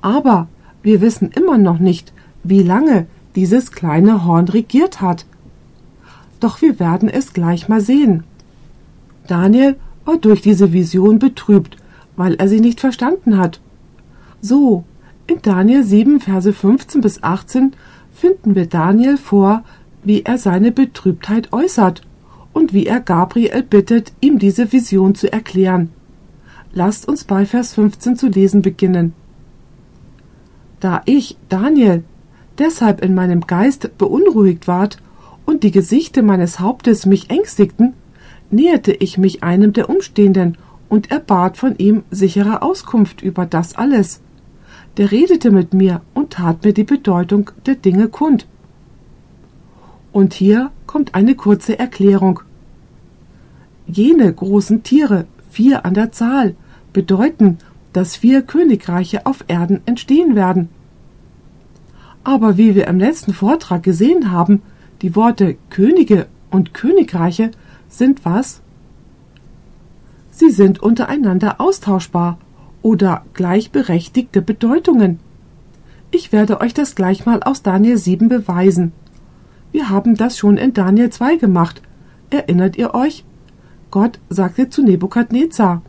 Speaker 1: Aber wir wissen immer noch nicht, wie lange dieses kleine Horn regiert hat. Doch wir werden es gleich mal sehen. Daniel war durch diese Vision betrübt, weil er sie nicht verstanden hat. So, in Daniel 7, Verse 15 bis 18 finden wir Daniel vor, wie er seine Betrübtheit äußert und wie er Gabriel bittet, ihm diese Vision zu erklären. Lasst uns bei Vers 15 zu lesen beginnen. Da ich, Daniel, deshalb in meinem Geist beunruhigt ward und die Gesichte meines Hauptes mich ängstigten, näherte ich mich einem der Umstehenden und erbat von ihm sichere Auskunft über das alles der redete mit mir und tat mir die Bedeutung der Dinge kund. Und hier kommt eine kurze Erklärung. Jene großen Tiere, vier an der Zahl, bedeuten, dass vier Königreiche auf Erden entstehen werden. Aber wie wir im letzten Vortrag gesehen haben, die Worte Könige und Königreiche sind was? Sie sind untereinander austauschbar oder gleichberechtigte Bedeutungen. Ich werde euch das gleich mal aus Daniel 7 beweisen. Wir haben das schon in Daniel 2 gemacht. Erinnert ihr euch? Gott sagte zu Nebukadnezar,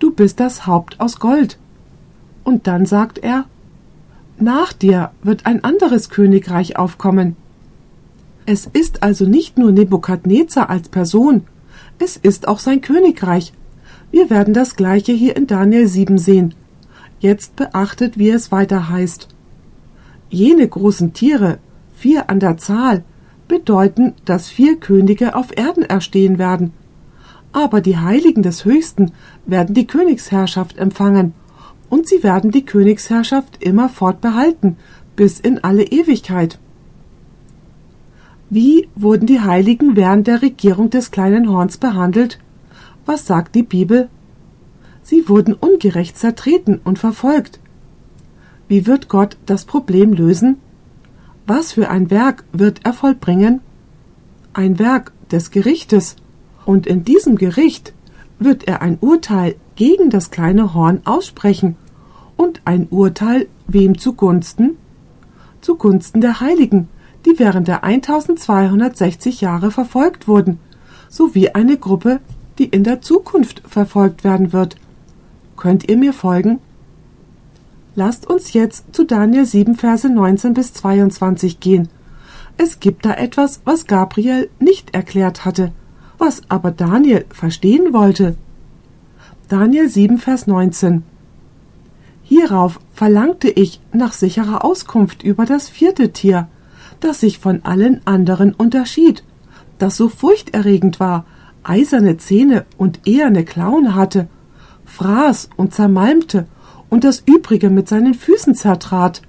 Speaker 1: Du bist das Haupt aus Gold. Und dann sagt er, Nach dir wird ein anderes Königreich aufkommen. Es ist also nicht nur Nebukadnezar als Person, Es ist auch sein Königreich. Wir werden das gleiche hier in Daniel 7 sehen. Jetzt beachtet, wie es weiter heißt. Jene großen Tiere, vier an der Zahl, bedeuten, dass vier Könige auf Erden erstehen werden. Aber die Heiligen des Höchsten werden die Königsherrschaft empfangen, und sie werden die Königsherrschaft immerfort behalten, bis in alle Ewigkeit. Wie wurden die Heiligen während der Regierung des kleinen Horns behandelt? Was sagt die Bibel? Sie wurden ungerecht zertreten und verfolgt. Wie wird Gott das Problem lösen? Was für ein Werk wird er vollbringen? Ein Werk des Gerichtes. Und in diesem Gericht wird er ein Urteil gegen das kleine Horn aussprechen und ein Urteil wem zugunsten? Zugunsten der Heiligen, die während der 1260 Jahre verfolgt wurden, sowie eine Gruppe, die in der Zukunft verfolgt werden wird. Könnt ihr mir folgen? Lasst uns jetzt zu Daniel 7, Verse 19 bis 22 gehen. Es gibt da etwas, was Gabriel nicht erklärt hatte, was aber Daniel verstehen wollte. Daniel 7, Vers 19 Hierauf verlangte ich nach sicherer Auskunft über das vierte Tier, das sich von allen anderen unterschied, das so furchterregend war, eiserne Zähne und eherne Klauen hatte, fraß und zermalmte und das übrige mit seinen Füßen zertrat.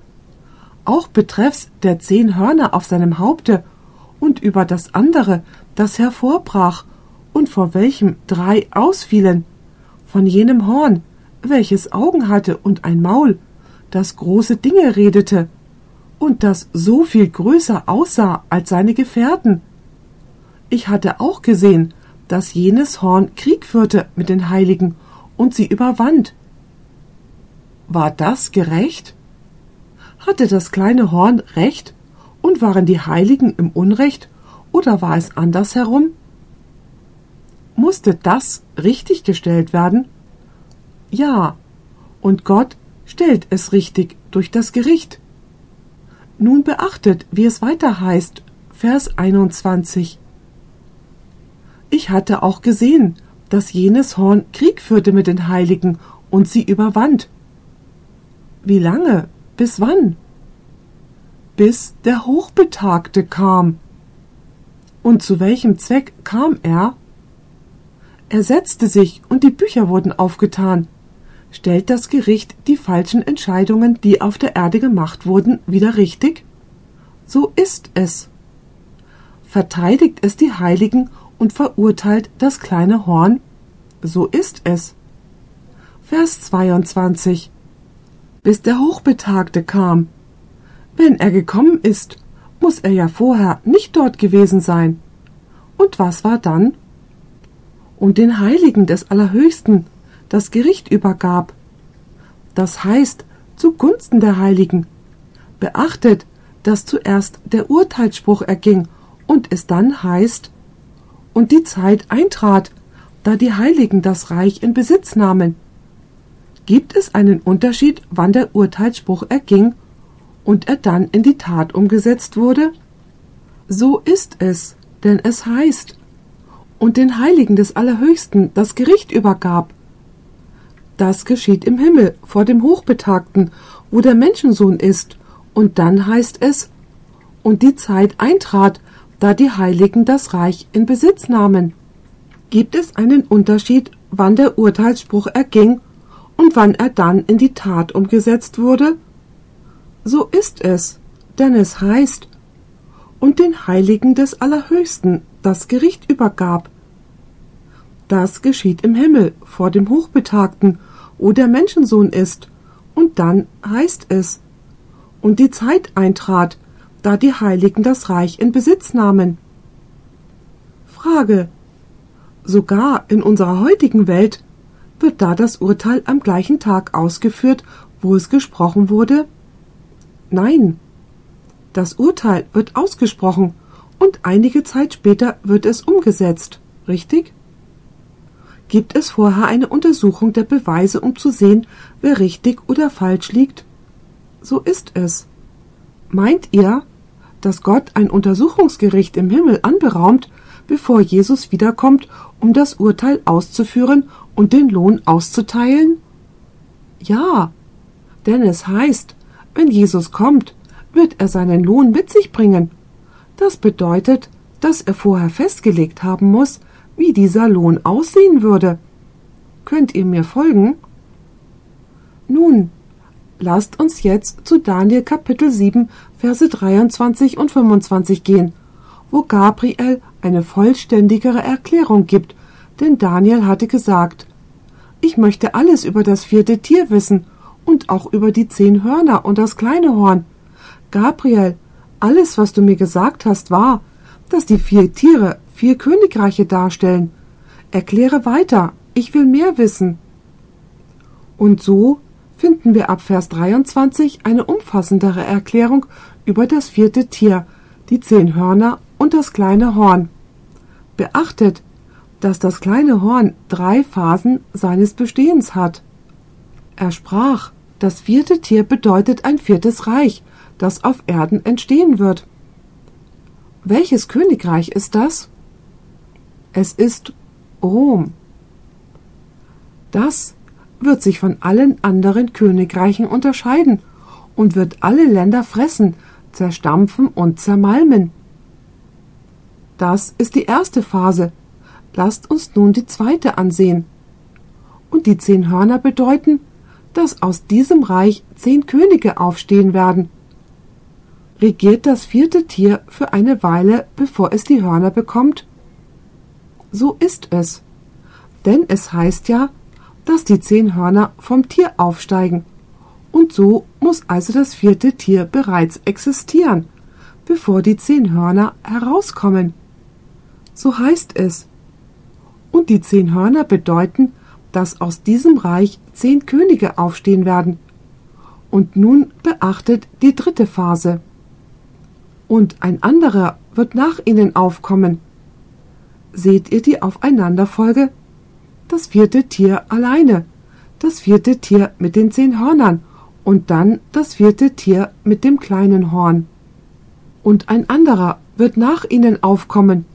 Speaker 1: Auch betreffs der zehn Hörner auf seinem Haupte und über das andere, das hervorbrach und vor welchem drei ausfielen, von jenem Horn, welches Augen hatte und ein Maul, das große Dinge redete und das so viel größer aussah als seine Gefährten. Ich hatte auch gesehen, dass jenes Horn Krieg führte mit den Heiligen und sie überwand. War das gerecht? Hatte das kleine Horn recht und waren die Heiligen im Unrecht oder war es andersherum? Musste das richtig gestellt werden? Ja, und Gott stellt es richtig durch das Gericht. Nun beachtet, wie es weiter heißt, Vers 21. Ich hatte auch gesehen, dass jenes Horn Krieg führte mit den Heiligen und sie überwand. Wie lange? Bis wann? Bis der Hochbetagte kam. Und zu welchem Zweck kam er? Er setzte sich und die Bücher wurden aufgetan. Stellt das Gericht die falschen Entscheidungen, die auf der Erde gemacht wurden, wieder richtig? So ist es. Verteidigt es die Heiligen und verurteilt das kleine Horn? So ist es. Vers 22 Bis der Hochbetagte kam. Wenn er gekommen ist, muss er ja vorher nicht dort gewesen sein. Und was war dann? Und den Heiligen des Allerhöchsten das Gericht übergab. Das heißt, zugunsten der Heiligen. Beachtet, dass zuerst der Urteilsspruch erging und es dann heißt, und die Zeit eintrat, da die Heiligen das Reich in Besitz nahmen. Gibt es einen Unterschied, wann der Urteilsspruch erging und er dann in die Tat umgesetzt wurde? So ist es, denn es heißt, und den Heiligen des Allerhöchsten das Gericht übergab. Das geschieht im Himmel vor dem Hochbetagten, wo der Menschensohn ist, und dann heißt es, und die Zeit eintrat, da die Heiligen das Reich in Besitz nahmen. Gibt es einen Unterschied, wann der Urteilsspruch erging und wann er dann in die Tat umgesetzt wurde? So ist es, denn es heißt, und den Heiligen des Allerhöchsten das Gericht übergab. Das geschieht im Himmel vor dem Hochbetagten, wo der Menschensohn ist, und dann heißt es, und die Zeit eintrat, da die Heiligen das Reich in Besitz nahmen. Frage. Sogar in unserer heutigen Welt wird da das Urteil am gleichen Tag ausgeführt, wo es gesprochen wurde? Nein. Das Urteil wird ausgesprochen und einige Zeit später wird es umgesetzt, richtig? Gibt es vorher eine Untersuchung der Beweise, um zu sehen, wer richtig oder falsch liegt? So ist es. Meint ihr, dass Gott ein Untersuchungsgericht im Himmel anberaumt, bevor Jesus wiederkommt, um das Urteil auszuführen und den Lohn auszuteilen? Ja, denn es heißt, wenn Jesus kommt, wird er seinen Lohn mit sich bringen. Das bedeutet, dass er vorher festgelegt haben muss, wie dieser Lohn aussehen würde. Könnt ihr mir folgen? Nun, lasst uns jetzt zu Daniel Kapitel 7, Verse 23 und 25 gehen, wo Gabriel eine vollständigere Erklärung gibt, denn Daniel hatte gesagt, ich möchte alles über das vierte Tier wissen und auch über die zehn Hörner und das kleine Horn. Gabriel, alles, was du mir gesagt hast, war, dass die vier Tiere vier Königreiche darstellen. Erkläre weiter, ich will mehr wissen. Und so finden wir ab Vers 23 eine umfassendere Erklärung über das vierte Tier, die zehn Hörner und das kleine Horn. Beachtet, dass das kleine Horn drei Phasen seines Bestehens hat. Er sprach, das vierte Tier bedeutet ein viertes Reich, das auf Erden entstehen wird. Welches Königreich ist das? Es ist Rom. Das wird sich von allen anderen Königreichen unterscheiden und wird alle Länder fressen, zerstampfen und zermalmen. Das ist die erste Phase. Lasst uns nun die zweite ansehen. Und die zehn Hörner bedeuten, dass aus diesem Reich zehn Könige aufstehen werden. Regiert das vierte Tier für eine Weile, bevor es die Hörner bekommt? So ist es. Denn es heißt ja, dass die zehn Hörner vom Tier aufsteigen. Und so muss also das vierte Tier bereits existieren, bevor die zehn Hörner herauskommen. So heißt es. Und die zehn Hörner bedeuten, dass aus diesem Reich zehn Könige aufstehen werden. Und nun beachtet die dritte Phase. Und ein anderer wird nach ihnen aufkommen. Seht ihr die Aufeinanderfolge? Das vierte Tier alleine, das vierte Tier mit den zehn Hörnern und dann das vierte Tier mit dem kleinen Horn. Und ein anderer wird nach ihnen aufkommen,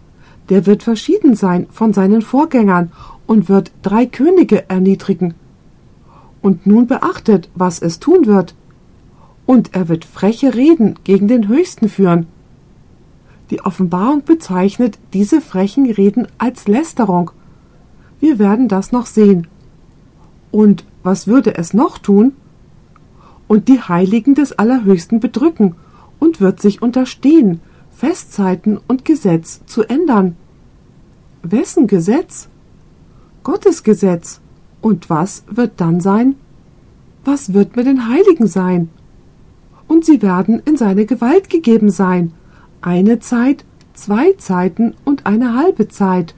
Speaker 1: der wird verschieden sein von seinen Vorgängern und wird drei Könige erniedrigen. Und nun beachtet, was es tun wird. Und er wird freche Reden gegen den Höchsten führen. Die Offenbarung bezeichnet diese frechen Reden als Lästerung. Wir werden das noch sehen. Und was würde es noch tun? Und die Heiligen des Allerhöchsten bedrücken und wird sich unterstehen, Festzeiten und Gesetz zu ändern. Wessen Gesetz? Gottes Gesetz. Und was wird dann sein? Was wird mit den Heiligen sein? Und sie werden in seine Gewalt gegeben sein. Eine Zeit, zwei Zeiten und eine halbe Zeit.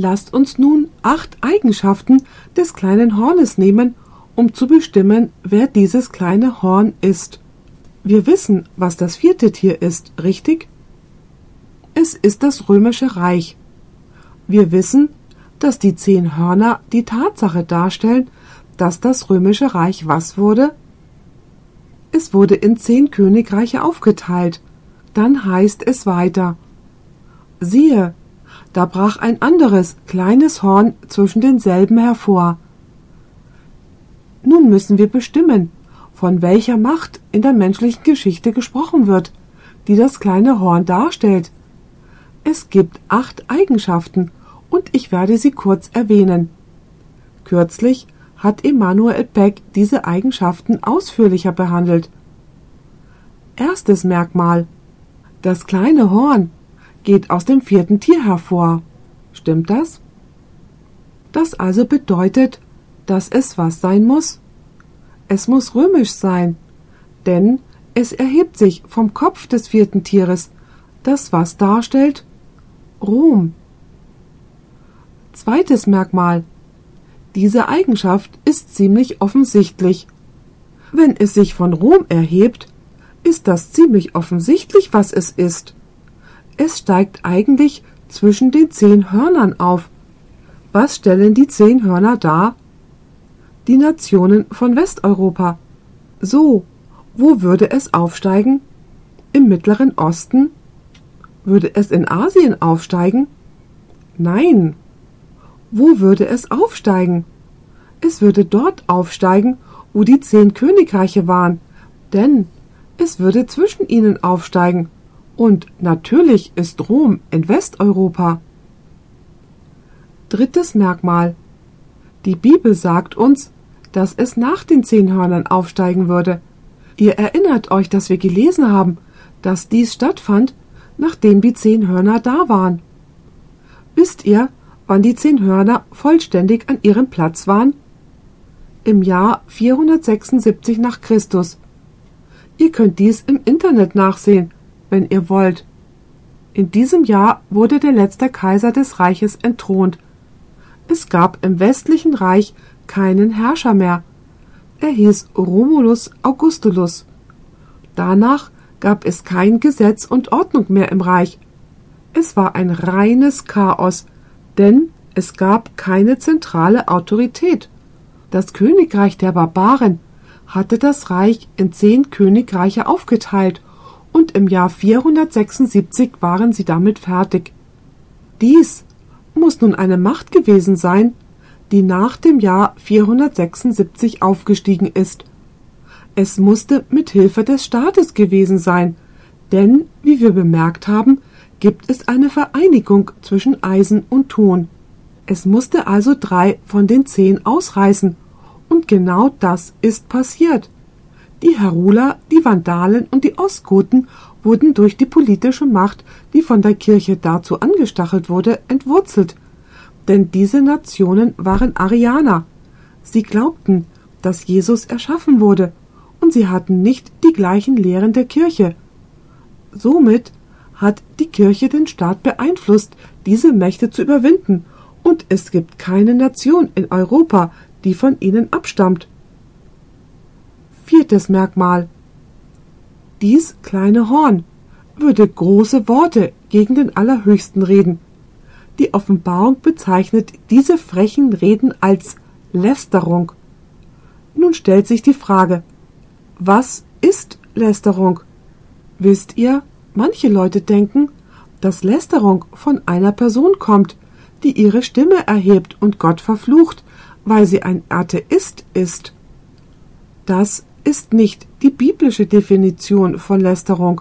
Speaker 1: Lasst uns nun acht Eigenschaften des kleinen Hornes nehmen, um zu bestimmen, wer dieses kleine Horn ist. Wir wissen, was das vierte Tier ist, richtig? Es ist das römische Reich. Wir wissen, dass die zehn Hörner die Tatsache darstellen, dass das römische Reich was wurde? Es wurde in zehn Königreiche aufgeteilt. Dann heißt es weiter. Siehe, da brach ein anderes, kleines Horn zwischen denselben hervor. Nun müssen wir bestimmen, von welcher Macht in der menschlichen Geschichte gesprochen wird, die das kleine Horn darstellt. Es gibt acht Eigenschaften, und ich werde sie kurz erwähnen. Kürzlich hat Emanuel Beck diese Eigenschaften ausführlicher behandelt. Erstes Merkmal. Das kleine Horn geht aus dem vierten Tier hervor. Stimmt das? Das also bedeutet, dass es was sein muss? Es muss römisch sein, denn es erhebt sich vom Kopf des vierten Tieres, das was darstellt? Rom. Zweites Merkmal. Diese Eigenschaft ist ziemlich offensichtlich. Wenn es sich von Rom erhebt, ist das ziemlich offensichtlich, was es ist. Es steigt eigentlich zwischen den zehn Hörnern auf. Was stellen die zehn Hörner dar? Die Nationen von Westeuropa. So, wo würde es aufsteigen? Im Mittleren Osten? Würde es in Asien aufsteigen? Nein. Wo würde es aufsteigen? Es würde dort aufsteigen, wo die zehn Königreiche waren, denn es würde zwischen ihnen aufsteigen. Und natürlich ist Rom in Westeuropa. Drittes Merkmal. Die Bibel sagt uns, dass es nach den zehn Hörnern aufsteigen würde. Ihr erinnert euch, dass wir gelesen haben, dass dies stattfand, nachdem die zehn Hörner da waren. Wisst ihr, wann die zehn Hörner vollständig an ihrem Platz waren? Im Jahr 476 nach Christus. Ihr könnt dies im Internet nachsehen, wenn ihr wollt. In diesem Jahr wurde der letzte Kaiser des Reiches entthront. Es gab im westlichen Reich keinen Herrscher mehr. Er hieß Romulus Augustulus. Danach gab es kein Gesetz und Ordnung mehr im Reich. Es war ein reines Chaos, denn es gab keine zentrale Autorität. Das Königreich der Barbaren hatte das Reich in zehn Königreiche aufgeteilt und im Jahr 476 waren sie damit fertig. Dies muss nun eine Macht gewesen sein, die nach dem Jahr 476 aufgestiegen ist. Es musste mit Hilfe des Staates gewesen sein, denn, wie wir bemerkt haben, gibt es eine Vereinigung zwischen Eisen und Ton. Es musste also drei von den zehn ausreißen, und genau das ist passiert. Die Heruler, die Vandalen und die Ostgoten wurden durch die politische Macht, die von der Kirche dazu angestachelt wurde, entwurzelt – denn diese Nationen waren Arianer. Sie glaubten, dass Jesus erschaffen wurde, und sie hatten nicht die gleichen Lehren der Kirche. Somit hat die Kirche den Staat beeinflusst, diese Mächte zu überwinden, und es gibt keine Nation in Europa, die von ihnen abstammt. Viertes Merkmal. Dies kleine Horn würde große Worte gegen den Allerhöchsten reden. Die Offenbarung bezeichnet diese frechen Reden als Lästerung. Nun stellt sich die Frage, was ist Lästerung? Wisst ihr, manche Leute denken, dass Lästerung von einer Person kommt, die ihre Stimme erhebt und Gott verflucht, weil sie ein Atheist ist. Das ist nicht die biblische Definition von Lästerung.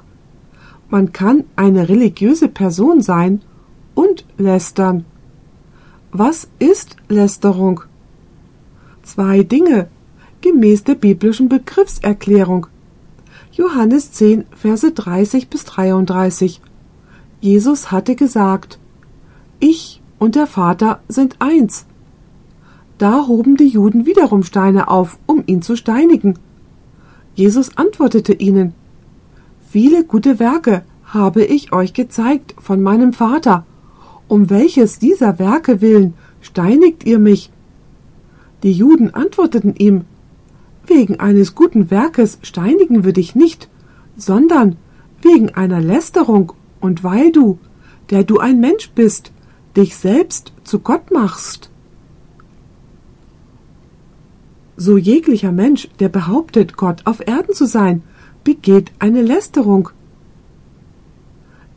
Speaker 1: Man kann eine religiöse Person sein und lästern. Was ist Lästerung? Zwei Dinge gemäß der biblischen Begriffserklärung. Johannes 10, Verse 30 bis 33. Jesus hatte gesagt, Ich und der Vater sind eins. Da hoben die Juden wiederum Steine auf, um ihn zu steinigen. Jesus antwortete ihnen, Viele gute Werke habe ich euch gezeigt von meinem Vater, um welches dieser Werke willen steinigt ihr mich? Die Juden antworteten ihm, Wegen eines guten Werkes steinigen wir dich nicht, sondern wegen einer Lästerung und weil du, der du ein Mensch bist, dich selbst zu Gott machst. So jeglicher Mensch, der behauptet, Gott auf Erden zu sein, begeht eine Lästerung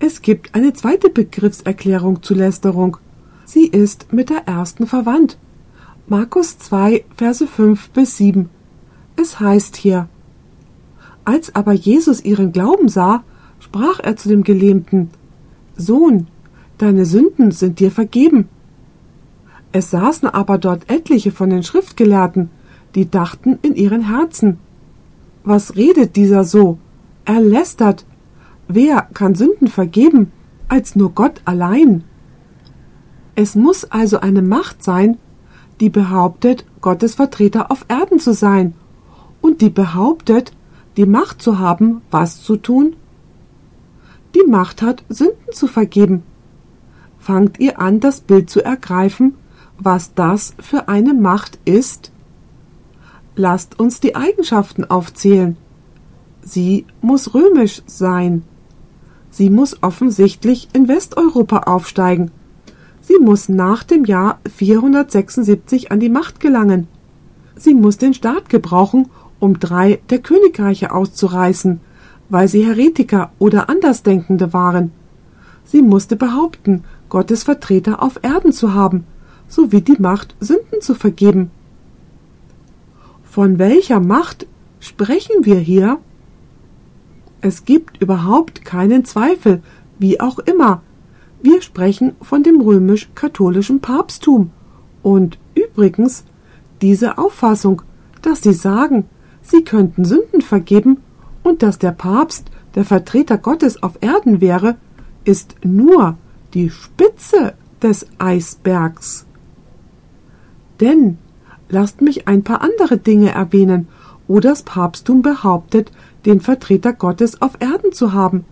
Speaker 1: es gibt eine zweite Begriffserklärung zu Lästerung. Sie ist mit der ersten verwandt. Markus 2, Verse 5 bis 7. Es heißt hier, als aber Jesus ihren Glauben sah, sprach er zu dem Gelähmten, Sohn, deine Sünden sind dir vergeben. Es saßen aber dort etliche von den Schriftgelehrten, die dachten in ihren Herzen, was redet dieser so? Er lästert, Wer kann Sünden vergeben als nur Gott allein? Es muss also eine Macht sein, die behauptet, Gottes Vertreter auf Erden zu sein und die behauptet, die Macht zu haben, was zu tun? Die Macht hat, Sünden zu vergeben. Fangt ihr an, das Bild zu ergreifen, was das für eine Macht ist? Lasst uns die Eigenschaften aufzählen. Sie muss römisch sein. Sie muss offensichtlich in Westeuropa aufsteigen. Sie muss nach dem Jahr 476 an die Macht gelangen. Sie muss den Staat gebrauchen, um drei der Königreiche auszureißen, weil sie Heretiker oder Andersdenkende waren. Sie musste behaupten, Gottes Vertreter auf Erden zu haben, sowie die Macht, Sünden zu vergeben. Von welcher Macht sprechen wir hier? Es gibt überhaupt keinen Zweifel, wie auch immer. Wir sprechen von dem römisch-katholischen Papsttum. Und übrigens, diese Auffassung, dass sie sagen, sie könnten Sünden vergeben und dass der Papst der Vertreter Gottes auf Erden wäre, ist nur die Spitze des Eisbergs. Denn lasst mich ein paar andere Dinge erwähnen, wo das Papsttum behauptet, den Vertreter Gottes auf Erden zu haben.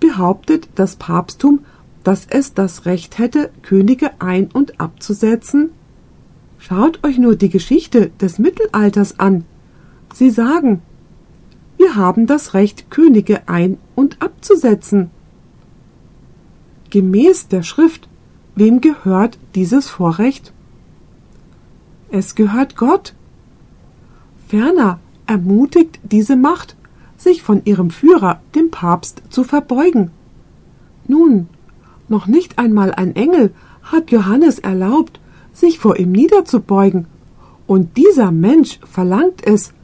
Speaker 1: Behauptet das Papsttum, dass es das Recht hätte, Könige ein- und abzusetzen? Schaut euch nur die Geschichte des Mittelalters an. Sie sagen, wir haben das Recht, Könige ein- und abzusetzen. Gemäß der Schrift, wem gehört dieses Vorrecht? Es gehört Gott. Ferner ermutigt diese Macht, sich von ihrem Führer, dem Papst, zu verbeugen. Nun, noch nicht einmal ein Engel hat Johannes erlaubt, sich vor ihm niederzubeugen, und dieser Mensch verlangt es,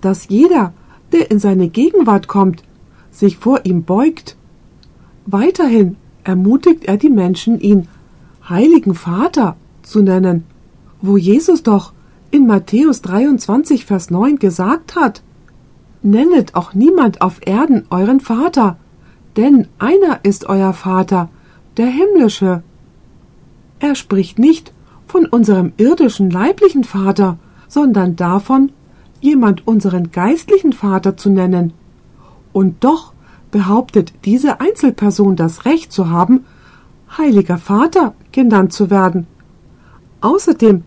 Speaker 1: dass jeder, der in seine Gegenwart kommt, sich vor ihm beugt. Weiterhin ermutigt er die Menschen, ihn Heiligen Vater zu nennen, wo Jesus doch in Matthäus 23, Vers 9 gesagt hat, Nennet auch niemand auf Erden euren Vater, denn einer ist euer Vater, der himmlische. Er spricht nicht von unserem irdischen leiblichen Vater, sondern davon, jemand unseren geistlichen Vater zu nennen. Und doch behauptet diese Einzelperson das Recht zu haben, Heiliger Vater genannt zu werden. Außerdem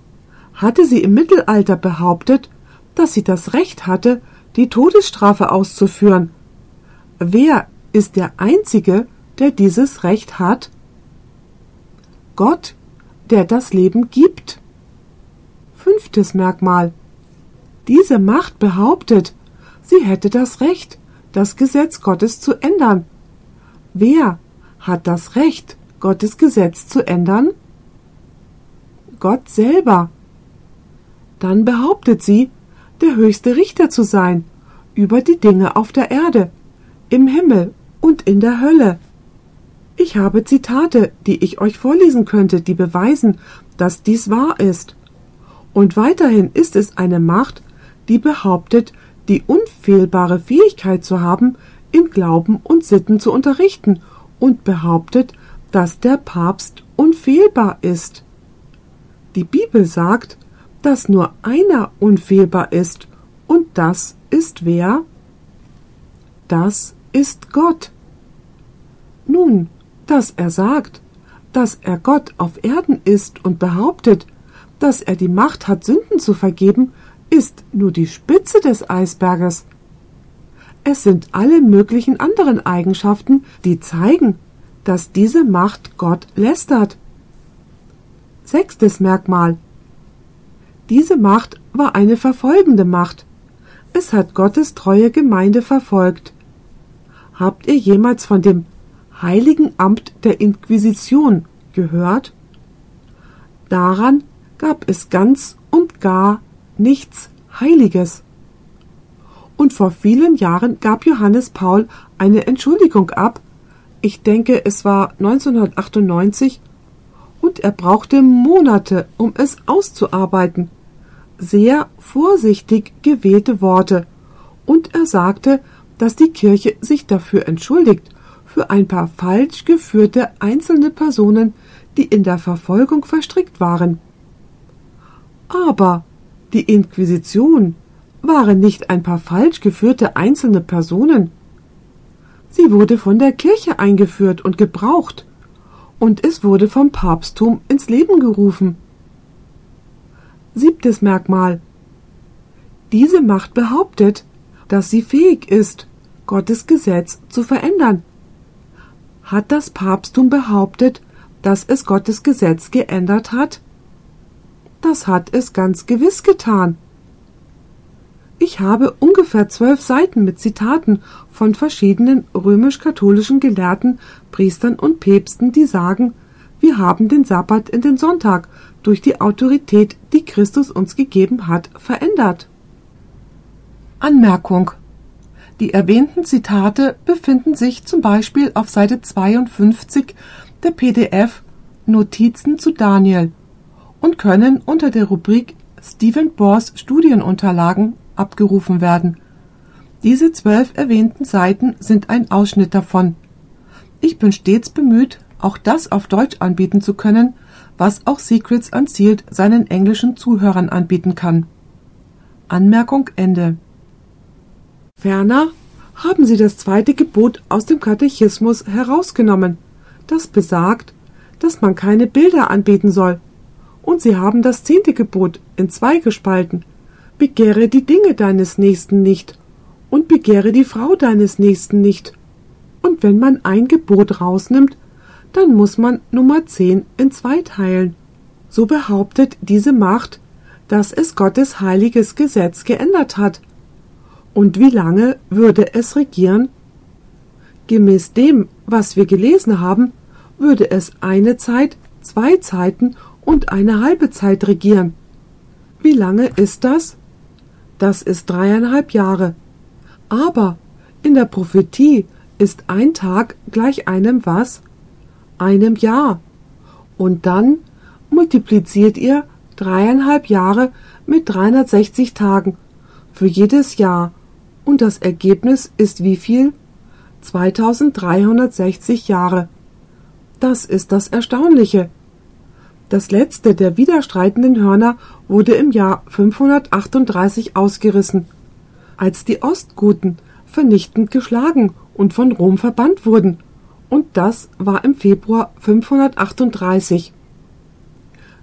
Speaker 1: hatte sie im Mittelalter behauptet, dass sie das Recht hatte, die Todesstrafe auszuführen. Wer ist der Einzige, der dieses Recht hat? Gott, der das Leben gibt. Fünftes Merkmal. Diese Macht behauptet, sie hätte das Recht, das Gesetz Gottes zu ändern. Wer hat das Recht, Gottes Gesetz zu ändern? Gott selber dann behauptet sie, der höchste Richter zu sein über die Dinge auf der Erde, im Himmel und in der Hölle. Ich habe Zitate, die ich euch vorlesen könnte, die beweisen, dass dies wahr ist. Und weiterhin ist es eine Macht, die behauptet, die unfehlbare Fähigkeit zu haben, in Glauben und Sitten zu unterrichten und behauptet, dass der Papst unfehlbar ist. Die Bibel sagt, dass nur einer unfehlbar ist, und das ist wer? Das ist Gott. Nun, dass er sagt, dass er Gott auf Erden ist und behauptet, dass er die Macht hat, Sünden zu vergeben, ist nur die Spitze des Eisberges. Es sind alle möglichen anderen Eigenschaften, die zeigen, dass diese Macht Gott lästert. Sechstes Merkmal diese Macht war eine verfolgende Macht. Es hat Gottes treue Gemeinde verfolgt. Habt ihr jemals von dem heiligen Amt der Inquisition gehört? Daran gab es ganz und gar nichts Heiliges. Und vor vielen Jahren gab Johannes Paul eine Entschuldigung ab, ich denke es war 1998, und er brauchte Monate, um es auszuarbeiten sehr vorsichtig gewählte Worte, und er sagte, dass die Kirche sich dafür entschuldigt, für ein paar falsch geführte einzelne Personen, die in der Verfolgung verstrickt waren. Aber die Inquisition waren nicht ein paar falsch geführte einzelne Personen. Sie wurde von der Kirche eingeführt und gebraucht, und es wurde vom Papsttum ins Leben gerufen. Siebtes Merkmal. Diese Macht behauptet, dass sie fähig ist, Gottes Gesetz zu verändern. Hat das Papsttum behauptet, dass es Gottes Gesetz geändert hat? Das hat es ganz gewiss getan. Ich habe ungefähr zwölf Seiten mit Zitaten von verschiedenen römisch-katholischen Gelehrten, Priestern und Päpsten, die sagen, wir haben den Sabbat in den Sonntag durch die Autorität, die Christus uns gegeben hat, verändert. Anmerkung Die erwähnten Zitate befinden sich zum Beispiel auf Seite 52 der PDF Notizen zu Daniel und können unter der Rubrik Stephen Bohrs Studienunterlagen abgerufen werden. Diese zwölf erwähnten Seiten sind ein Ausschnitt davon. Ich bin stets bemüht, auch das auf Deutsch anbieten zu können, was auch Secrets Unsealed seinen englischen Zuhörern anbieten kann. Anmerkung Ende. Ferner haben sie das zweite Gebot aus dem Katechismus herausgenommen, das besagt, dass man keine Bilder anbieten soll. Und sie haben das zehnte Gebot in zwei gespalten. Begehre die Dinge deines Nächsten nicht und begehre die Frau deines Nächsten nicht. Und wenn man ein Gebot rausnimmt, dann muss man Nummer 10 in zwei teilen. So behauptet diese Macht, dass es Gottes heiliges Gesetz geändert hat. Und wie lange würde es regieren? Gemäß dem, was wir gelesen haben, würde es eine Zeit, zwei Zeiten und eine halbe Zeit regieren. Wie lange ist das? Das ist dreieinhalb Jahre. Aber in der Prophetie ist ein Tag gleich einem was? Einem Jahr. Und dann multipliziert ihr dreieinhalb Jahre mit 360 Tagen für jedes Jahr. Und das Ergebnis ist wie viel? 2360 Jahre. Das ist das Erstaunliche. Das letzte der widerstreitenden Hörner wurde im Jahr 538 ausgerissen, als die Ostgoten vernichtend geschlagen und von Rom verbannt wurden und das war im Februar 538.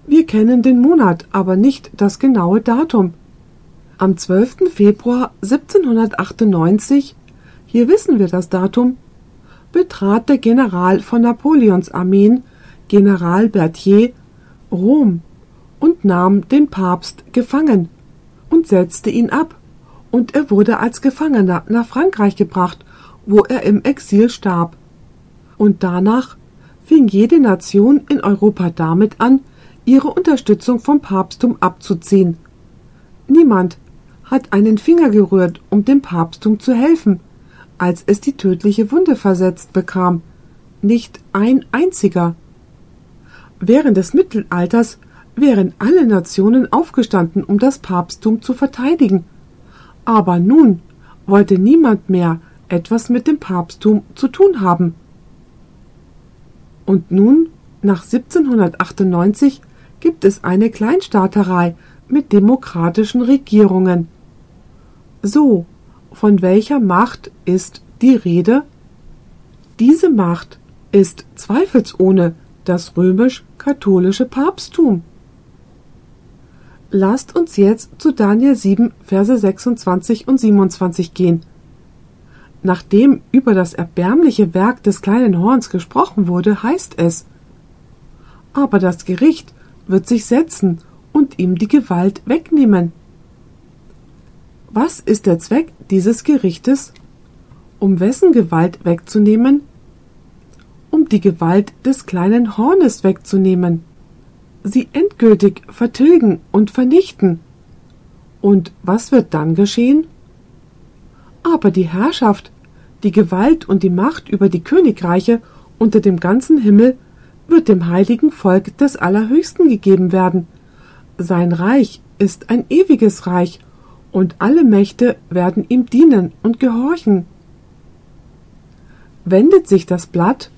Speaker 1: Wir kennen den Monat, aber nicht das genaue Datum. Am 12. Februar 1798, hier wissen wir das Datum, betrat der General von Napoleons Armeen, General Berthier, Rom und nahm den Papst gefangen und setzte ihn ab, und er wurde als Gefangener nach Frankreich gebracht, wo er im Exil starb und danach fing jede Nation in Europa damit an, ihre Unterstützung vom Papsttum abzuziehen. Niemand hat einen Finger gerührt, um dem Papsttum zu helfen, als es die tödliche Wunde versetzt bekam. Nicht ein einziger. Während des Mittelalters wären alle Nationen aufgestanden, um das Papsttum zu verteidigen. Aber nun wollte niemand mehr etwas mit dem Papsttum zu tun haben. Und nun, nach 1798, gibt es eine Kleinstaaterei mit demokratischen Regierungen. So, von welcher Macht ist die Rede? Diese Macht ist zweifelsohne das römisch-katholische Papsttum. Lasst uns jetzt zu Daniel 7, Verse 26 und 27 gehen. Nachdem über das erbärmliche Werk des kleinen Horns gesprochen wurde, heißt es Aber das Gericht wird sich setzen und ihm die Gewalt wegnehmen. Was ist der Zweck dieses Gerichtes? Um wessen Gewalt wegzunehmen? Um die Gewalt des kleinen Hornes wegzunehmen. Sie endgültig vertilgen und vernichten. Und was wird dann geschehen? Aber die Herrschaft die Gewalt und die Macht über die Königreiche unter dem ganzen Himmel wird dem heiligen Volk des Allerhöchsten gegeben werden. Sein Reich ist ein ewiges Reich, und alle Mächte werden ihm dienen und gehorchen. Wendet sich das Blatt?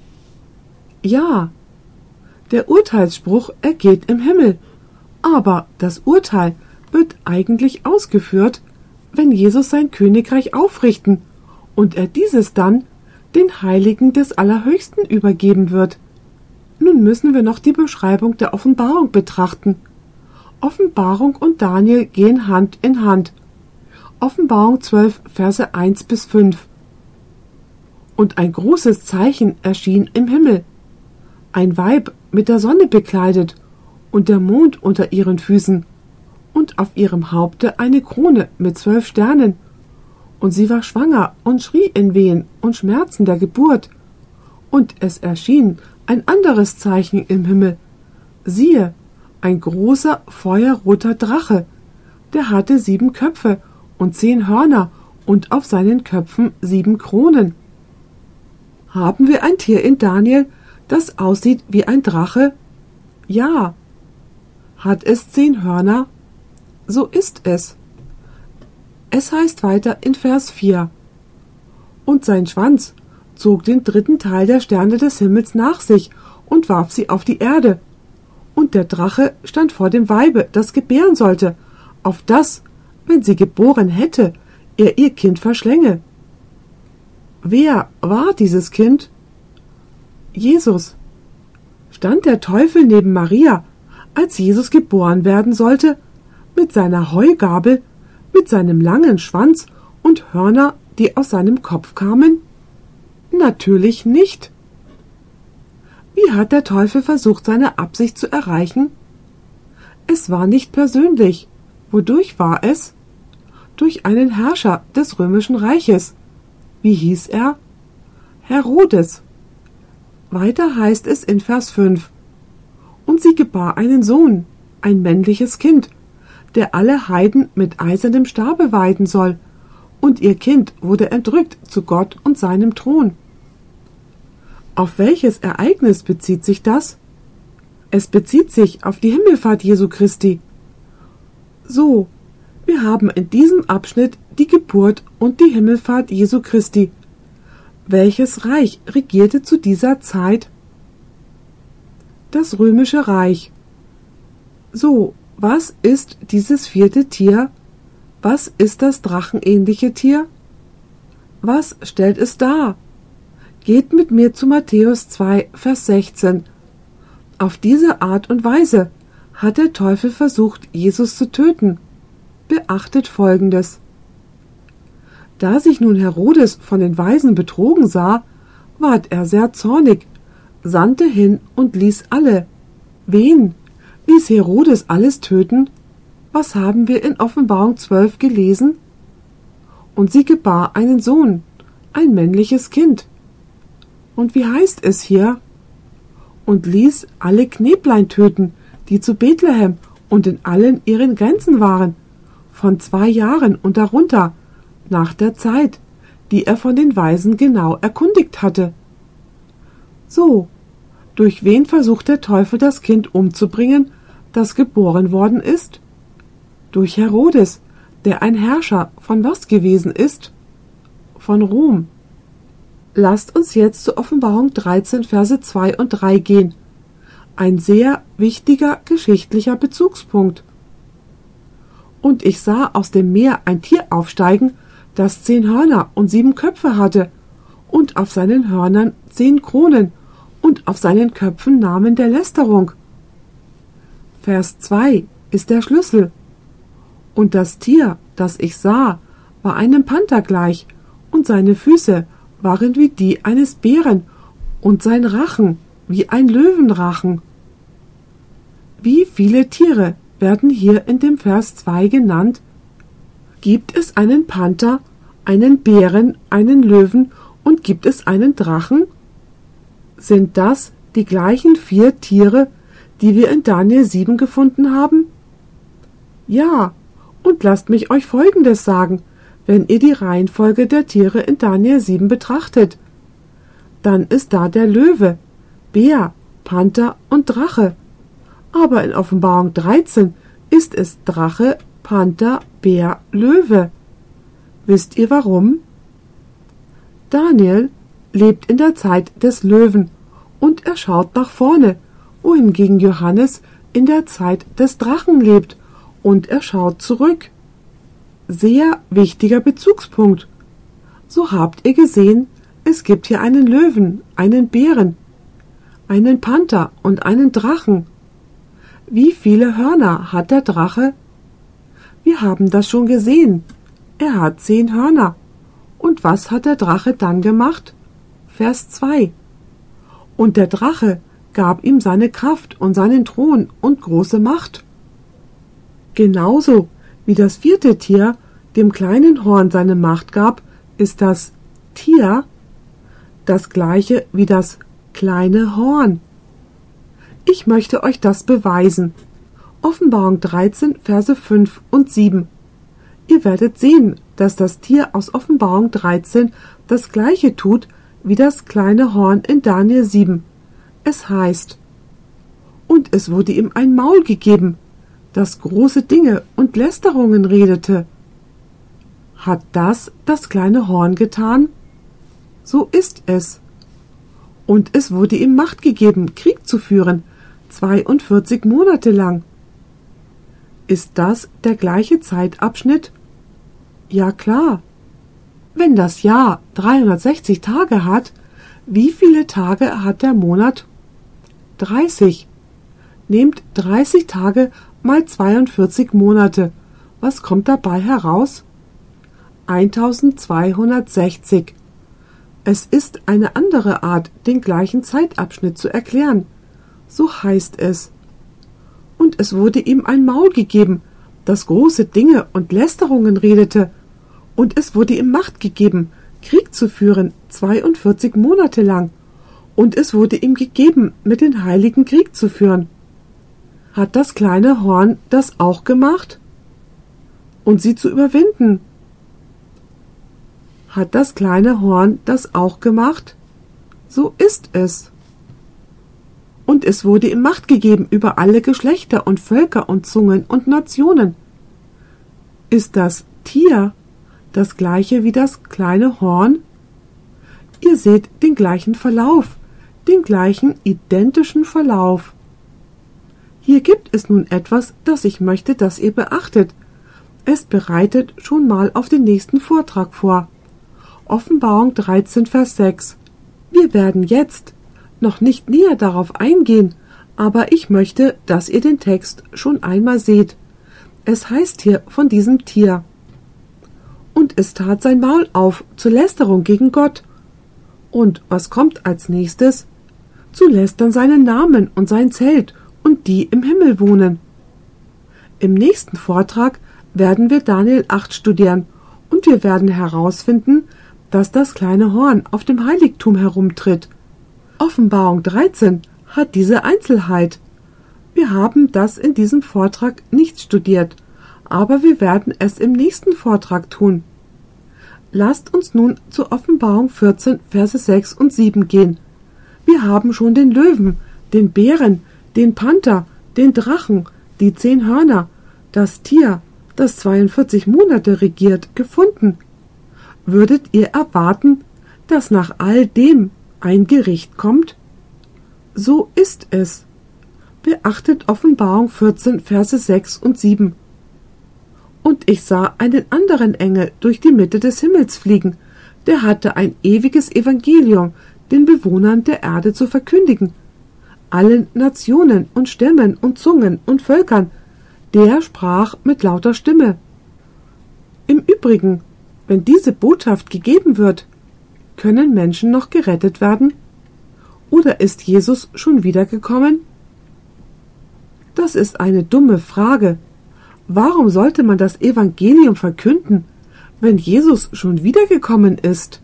Speaker 1: Ja. Der Urteilsspruch ergeht im Himmel, aber das Urteil wird eigentlich ausgeführt, wenn Jesus sein Königreich aufrichten und er dieses dann den Heiligen des Allerhöchsten übergeben wird. Nun müssen wir noch die Beschreibung der Offenbarung betrachten. Offenbarung und Daniel gehen Hand in Hand. Offenbarung 12, Verse 1 bis 5. Und ein großes Zeichen erschien im Himmel. Ein Weib mit der Sonne bekleidet und der Mond unter ihren Füßen und auf ihrem Haupte eine Krone mit zwölf Sternen. Und sie war schwanger und schrie in Wehen und Schmerzen der Geburt. Und es erschien ein anderes Zeichen im Himmel. Siehe, ein großer feuerroter Drache, der hatte sieben Köpfe und zehn Hörner und auf seinen Köpfen sieben Kronen. Haben wir ein Tier in Daniel, das aussieht wie ein Drache? Ja. Hat es zehn Hörner? So ist es. Es heißt weiter in Vers 4. Und sein Schwanz zog den dritten Teil der Sterne des Himmels nach sich und warf sie auf die Erde. Und der Drache stand vor dem Weibe, das gebären sollte, auf das, wenn sie geboren hätte, er ihr Kind verschlänge. Wer war dieses Kind? Jesus. Stand der Teufel neben Maria, als Jesus geboren werden sollte, mit seiner Heugabel, mit seinem langen Schwanz und Hörner, die aus seinem Kopf kamen? Natürlich nicht. Wie hat der Teufel versucht, seine Absicht zu erreichen? Es war nicht persönlich. Wodurch war es? Durch einen Herrscher des römischen Reiches. Wie hieß er? Herodes. Weiter heißt es in Vers 5. Und sie gebar einen Sohn, ein männliches Kind, der alle Heiden mit eisernem Stabe weiden soll, und ihr Kind wurde entrückt zu Gott und seinem Thron. Auf welches Ereignis bezieht sich das? Es bezieht sich auf die Himmelfahrt Jesu Christi. So, wir haben in diesem Abschnitt die Geburt und die Himmelfahrt Jesu Christi. Welches Reich regierte zu dieser Zeit? Das römische Reich. So, was ist dieses vierte Tier? Was ist das drachenähnliche Tier? Was stellt es dar? Geht mit mir zu Matthäus 2, Vers 16. Auf diese Art und Weise hat der Teufel versucht, Jesus zu töten. Beachtet Folgendes. Da sich nun Herodes von den Weisen betrogen sah, ward er sehr zornig, sandte hin und ließ alle. Wen? Ließ Herodes alles töten? Was haben wir in Offenbarung 12 gelesen? Und sie gebar einen Sohn, ein männliches Kind. Und wie heißt es hier? Und ließ alle Kneblein töten, die zu Bethlehem und in allen ihren Grenzen waren, von zwei Jahren und darunter, nach der Zeit, die er von den Weisen genau erkundigt hatte. So, durch wen versucht der Teufel das Kind umzubringen, das geboren worden ist? Durch Herodes, der ein Herrscher von was gewesen ist? Von Rom. Lasst uns jetzt zur Offenbarung 13, Verse 2 und 3 gehen. Ein sehr wichtiger geschichtlicher Bezugspunkt. Und ich sah aus dem Meer ein Tier aufsteigen, das zehn Hörner und sieben Köpfe hatte, und auf seinen Hörnern zehn Kronen, und auf seinen Köpfen Namen der Lästerung. Vers 2 ist der Schlüssel. Und das Tier, das ich sah, war einem Panther gleich, und seine Füße waren wie die eines Bären, und sein Rachen wie ein Löwenrachen. Wie viele Tiere werden hier in dem Vers 2 genannt, Gibt es einen Panther, einen Bären, einen Löwen und gibt es einen Drachen? Sind das die gleichen vier Tiere, die wir in Daniel 7 gefunden haben? Ja, und lasst mich euch Folgendes sagen, wenn ihr die Reihenfolge der Tiere in Daniel 7 betrachtet. Dann ist da der Löwe, Bär, Panther und Drache. Aber in Offenbarung 13 ist es Drache, Panther, Bär, Löwe. Wisst ihr warum? Daniel lebt in der Zeit des Löwen und er schaut nach vorne, wohingegen Johannes in der Zeit des Drachen lebt und er schaut zurück. Sehr wichtiger Bezugspunkt. So habt ihr gesehen, es gibt hier einen Löwen, einen Bären, einen Panther und einen Drachen. Wie viele Hörner hat der Drache? Wir haben das schon gesehen. Er hat zehn Hörner. Und was hat der Drache dann gemacht? Vers 2. Und der Drache gab ihm seine Kraft und seinen Thron und große Macht. Genauso wie das vierte Tier dem kleinen Horn seine Macht gab, ist das Tier das gleiche wie das kleine Horn. Ich möchte euch das beweisen. Offenbarung 13, Verse 5 und 7. Ihr werdet sehen, dass das Tier aus Offenbarung 13 das gleiche tut wie das kleine Horn in Daniel 7. Es heißt, und es wurde ihm ein Maul gegeben, das große Dinge und Lästerungen redete. Hat das das kleine Horn getan? So ist es. Und es wurde ihm Macht gegeben, Krieg zu führen, 42 Monate lang. Ist das der gleiche Zeitabschnitt? Ja klar. Wenn das Jahr 360 Tage hat, wie viele Tage hat der Monat? 30. Nehmt 30 Tage mal 42 Monate. Was kommt dabei heraus? 1260. Es ist eine andere Art, den gleichen Zeitabschnitt zu erklären. So heißt es. Und es wurde ihm ein Maul gegeben, das große Dinge und Lästerungen redete. Und es wurde ihm Macht gegeben, Krieg zu führen, 42 Monate lang. Und es wurde ihm gegeben, mit den Heiligen Krieg zu führen. Hat das kleine Horn das auch gemacht? Und sie zu überwinden, hat das kleine Horn das auch gemacht? So ist es. Und es wurde ihm Macht gegeben über alle Geschlechter und Völker und Zungen und Nationen. Ist das Tier das gleiche wie das kleine Horn? Ihr seht den gleichen Verlauf, den gleichen identischen Verlauf. Hier gibt es nun etwas, das ich möchte, dass ihr beachtet. Es bereitet schon mal auf den nächsten Vortrag vor. Offenbarung 13, Vers 6. Wir werden jetzt noch nicht näher darauf eingehen, aber ich möchte, dass ihr den Text schon einmal seht. Es heißt hier von diesem Tier. Und es tat sein Maul auf zur Lästerung gegen Gott. Und was kommt als nächstes? Zu lästern seinen Namen und sein Zelt und die im Himmel wohnen. Im nächsten Vortrag werden wir Daniel 8 studieren und wir werden herausfinden, dass das kleine Horn auf dem Heiligtum herumtritt. Offenbarung 13 hat diese Einzelheit. Wir haben das in diesem Vortrag nicht studiert, aber wir werden es im nächsten Vortrag tun. Lasst uns nun zu Offenbarung 14, Verse 6 und 7 gehen. Wir haben schon den Löwen, den Bären, den Panther, den Drachen, die zehn Hörner, das Tier, das 42 Monate regiert, gefunden würdet ihr erwarten, dass nach all dem ein Gericht kommt? So ist es. Beachtet Offenbarung 14, Verse 6 und 7. Und ich sah einen anderen Engel durch die Mitte des Himmels fliegen, der hatte ein ewiges Evangelium den Bewohnern der Erde zu verkündigen, allen Nationen und Stämmen und Zungen und Völkern, der sprach mit lauter Stimme. Im Übrigen wenn diese Botschaft gegeben wird, können Menschen noch gerettet werden? Oder ist Jesus schon wiedergekommen? Das ist eine dumme Frage. Warum sollte man das Evangelium verkünden, wenn Jesus schon wiedergekommen ist?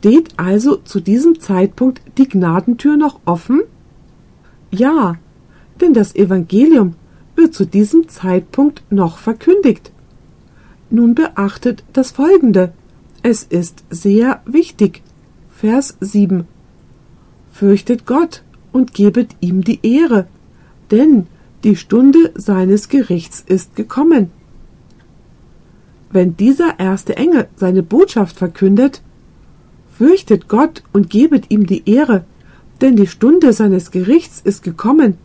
Speaker 1: Steht also zu diesem Zeitpunkt die Gnadentür noch offen? Ja, denn das Evangelium wird zu diesem Zeitpunkt noch verkündigt. Nun beachtet das folgende. Es ist sehr wichtig. Vers 7. Fürchtet Gott und gebet ihm die Ehre, denn die Stunde seines Gerichts ist gekommen. Wenn dieser erste Engel seine Botschaft verkündet, fürchtet Gott und gebet ihm die Ehre, denn die Stunde seines Gerichts ist gekommen,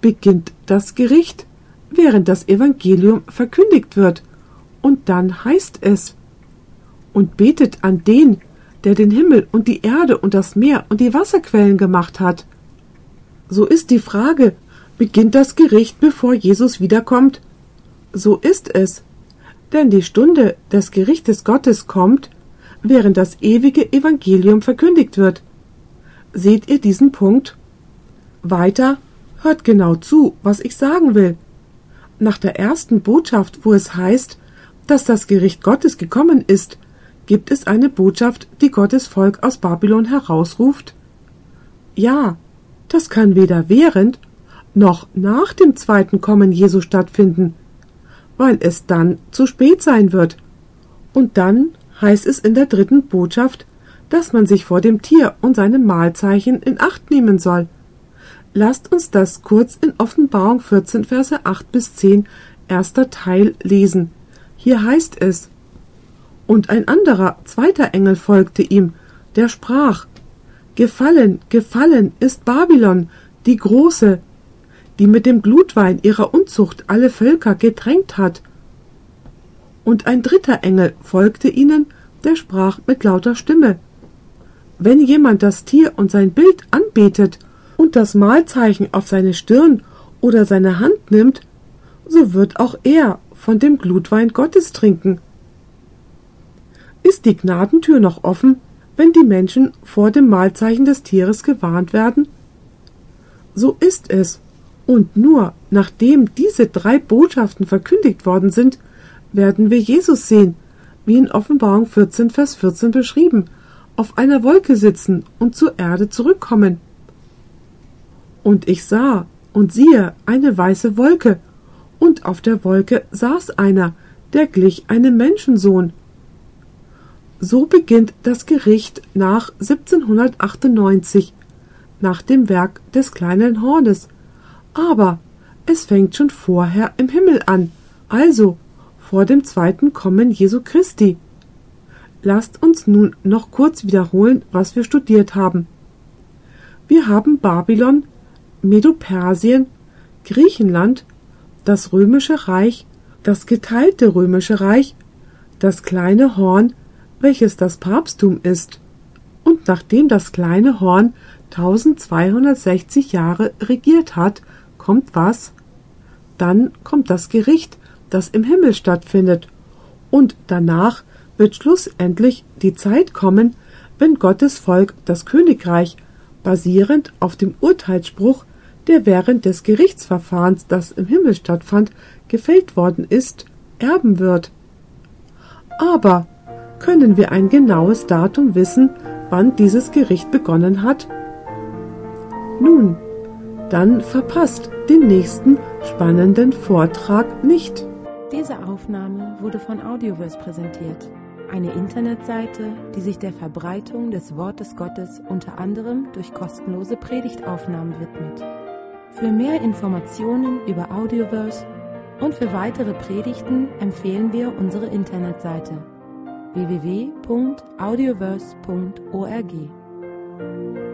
Speaker 1: beginnt das Gericht, während das Evangelium verkündigt wird. Und dann heißt es, und betet an den, der den Himmel und die Erde und das Meer und die Wasserquellen gemacht hat. So ist die Frage, beginnt das Gericht, bevor Jesus wiederkommt? So ist es. Denn die Stunde des Gerichtes Gottes kommt, während das ewige Evangelium verkündigt wird. Seht ihr diesen Punkt? Weiter, hört genau zu, was ich sagen will. nach der ersten Botschaft, wo es heißt, dass das Gericht Gottes gekommen ist, gibt es eine Botschaft, die Gottes Volk aus Babylon herausruft? Ja, das kann weder während noch nach dem zweiten Kommen Jesu stattfinden, weil es dann zu spät sein wird. Und dann heißt es in der dritten Botschaft, dass man sich vor dem Tier und seinem Mahlzeichen in Acht nehmen soll. Lasst uns das kurz in Offenbarung 14, Verse 8 bis 10, erster Teil lesen. Hier heißt es, und ein anderer, zweiter Engel folgte ihm, der sprach, Gefallen, gefallen ist Babylon, die große, die mit dem Glutwein ihrer Unzucht alle Völker getränkt hat. Und ein dritter Engel folgte ihnen, der sprach mit lauter Stimme, Wenn jemand das Tier und sein Bild anbetet und das Mahlzeichen auf seine Stirn oder seine Hand nimmt, so wird auch er von dem Glutwein Gottes trinken. Ist die Gnadentür noch offen, wenn die Menschen vor dem Mahlzeichen des Tieres gewarnt werden? So ist es, und nur nachdem diese drei Botschaften verkündigt worden sind, werden wir Jesus sehen, wie in Offenbarung 14, Vers 14 beschrieben, auf einer Wolke sitzen und zur Erde zurückkommen. Und ich sah und siehe eine weiße Wolke, und auf der Wolke saß einer, der glich einem Menschensohn. So beginnt das Gericht nach 1798, nach dem Werk des kleinen Hornes. Aber es fängt schon vorher im Himmel an, also vor dem zweiten Kommen Jesu Christi. Lasst uns nun noch kurz wiederholen, was wir studiert haben. Wir haben Babylon Medopersien, Griechenland, das römische Reich, das geteilte römische Reich, das kleine Horn, welches das Papsttum ist. Und nachdem das kleine Horn 1260 Jahre regiert hat, kommt was? Dann kommt das Gericht, das im Himmel stattfindet. Und danach wird schlussendlich die Zeit kommen, wenn Gottes Volk das Königreich, basierend auf dem Urteilsspruch der während des Gerichtsverfahrens, das im Himmel stattfand, gefällt worden ist, erben wird. Aber können wir ein genaues Datum wissen, wann dieses Gericht begonnen hat? Nun, dann verpasst den nächsten spannenden Vortrag nicht.
Speaker 2: Diese Aufnahme wurde von Audioverse präsentiert, eine Internetseite, die sich der Verbreitung des Wortes Gottes unter anderem durch kostenlose Predigtaufnahmen widmet. Für mehr Informationen über Audioverse und für weitere Predigten empfehlen wir unsere Internetseite www.audioverse.org.